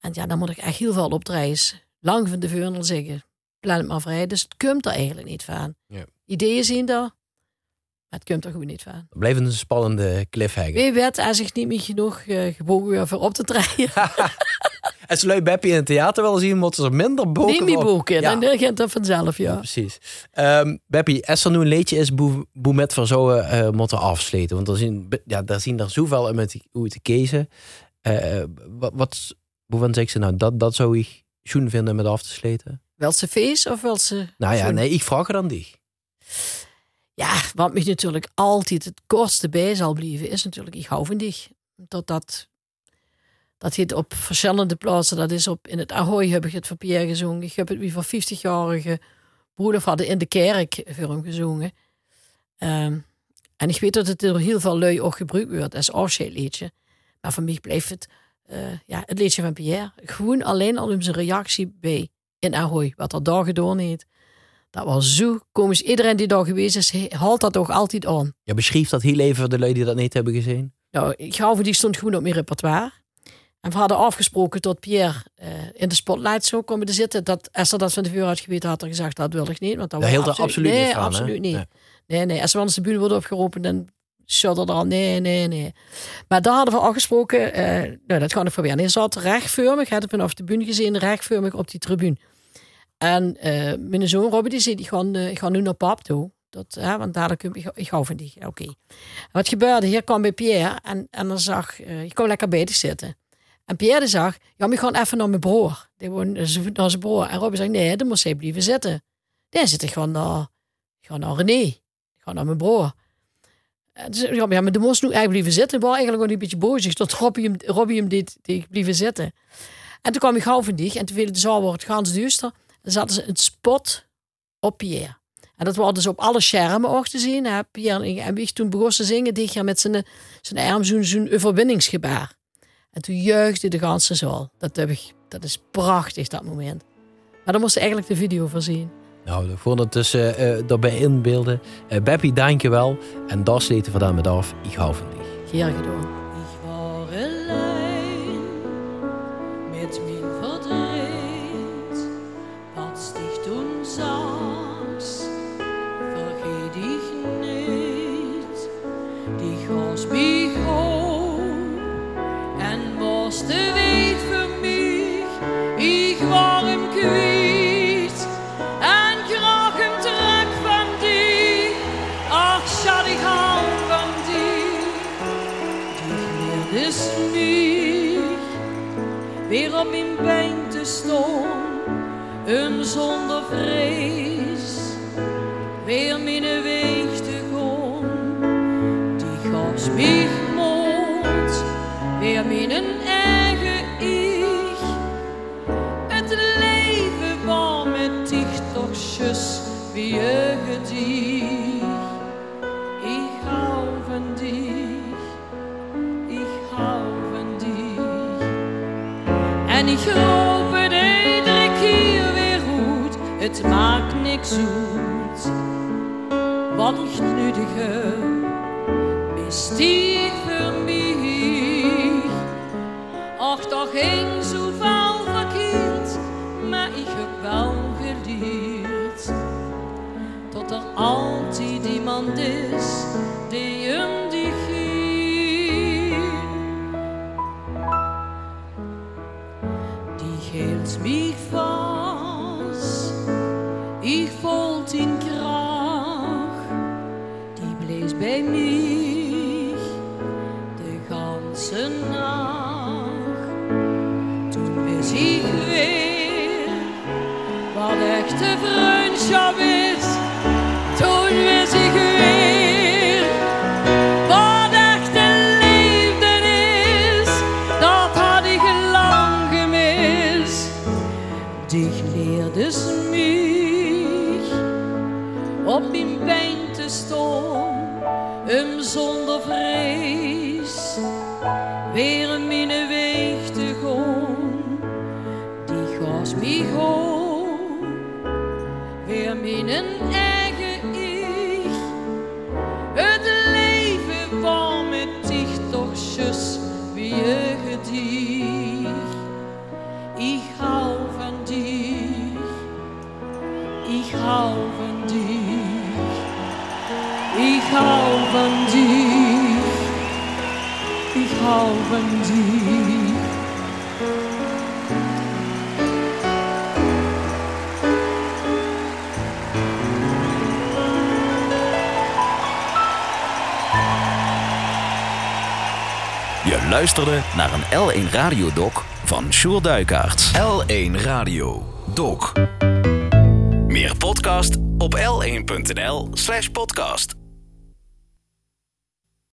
En ja, dan moet ik echt heel veel opdraaien. Lang van de veurnel zeggen, plan het maar vrij. Dus het komt er eigenlijk niet van. Ja. Ideeën zien er, maar het komt er gewoon niet van. Blijft een spannende cliffhanger. Wie weet, als ik niet meer genoeg uh, gebogen voor op te draaien. Als ze Beppie in het theater willen zien, moeten ze minder. Niet meer op- boeken. Ja. En dan gaat dat vanzelf, Ja, ja. precies. Ehm Beppie, als er nu een leedje is, boe, boe met van zo eh moeten afsleten. Want er zien, ja, daar zien er zoveel in met hoe te kiezen. Eh, wat, wat waarvan zeg ze nou, dat, dat zou ik schoen vinden met af te sleten? Wel ze feest of wel ze... Nou ja, nee, ik vraag er aan die. Ja, wat me natuurlijk altijd het kortste bij zal blijven, is natuurlijk, ik hou van dich. Dat dat, dat heet op verschillende plaatsen, dat is op, in het Ahoy heb ik het voor Pierre gezongen. Ik heb het weer voor 50-jarige broeder hadden in de kerk voor hem gezongen. Ehm, en ik weet dat het door heel veel lui ook gebruikt wordt als afscheidliedje. Maar voor mij blijft het eh, ja, het liedje van Pierre. Gewoon alleen al om zijn reactie bij in Ahoy, wat er daar gedaan heeft. Dat was zo komisch. Iedereen die daar geweest is, haalt dat toch altijd aan. Ja, beschrijf dat heel even voor de lui die dat niet hebben gezien. Nou, ik hou die stond gewoon op mijn repertoire. En we hadden afgesproken dat Pierre eh, in de spotlight zou komen te zitten. Dat Esther dat van tevoren had geweten, had er gezegd dat wilde ik niet. Want dat was er absoluut nee, niet van, absoluut niet. Nee. Nee, nee. Als we anders de bühne worden opgeroepen, dan shot er al nee, nee, nee. Maar daar hadden we afgesproken, eh, nou dat gaan we proberen. Hij zat rechtvormig, had ik vanaf de bühne gezien, rechtvormig op die tribune. En eh, mijn zoon Robby die zei, ik ga, ik ga nu naar pap toe. Dat, hè, want dadelijk, ik, ik hou van die. Oké. En Wat gebeurde? Hier kwam bij Pierre en, en dan zag, ik kwam lekker bij te zitten. En Pierre zag, ja, maar ga even naar mijn broer. Die woont naar zijn broer. En Robby zegt, nee, dan moest hij blijven zitten. Nee, zit ik gewoon naar, ga naar René. Ga naar mijn broer. En zei ja, maar de moest nu eigenlijk blijven zitten. Ik was eigenlijk wel een beetje boos. Tot Robbie hem, Robbie hem deed, deed blijven zitten. En toen kwam ik gauw van die. En toen viel de zaal wordt gans duister. Dan zaten ze een spot op Pierre. En dat was dus op alle schermen ook te zien. Hè. Pierre en, wie toen begon te zingen, ging met zijn, zijn arm zo'n overwinningsgebaar. En toen juichte de ganse zaal. Dat, heb ik, dat is prachtig, dat moment. Maar dan moest je eigenlijk de video voorzien. Nou, ik vond het dus eh, eh, daarbij inbeelden. Eh Beppie, dank je wel. En daar sleten we dan met af. Ik hou van dich. Geer gedaan. Op mijn been te staan, en zonder vrees weer mijn weg te gaan. Die gaf mich moed, weer mijn eigen ik. Het leven was met dich wie je gedicht. Ik hoop het iedere keer weer goed, het maakt niks uit. Wat ik heb, is die voor mij. Ach, toch ging zoveel verkeerd, maar ik heb wel geleerd. Tot er altijd iemand is luisterde naar een L1 Radio Doc van Sjoerd Duikaart. L1 Radio Doc. Meer podcast op l1.nl/podcast.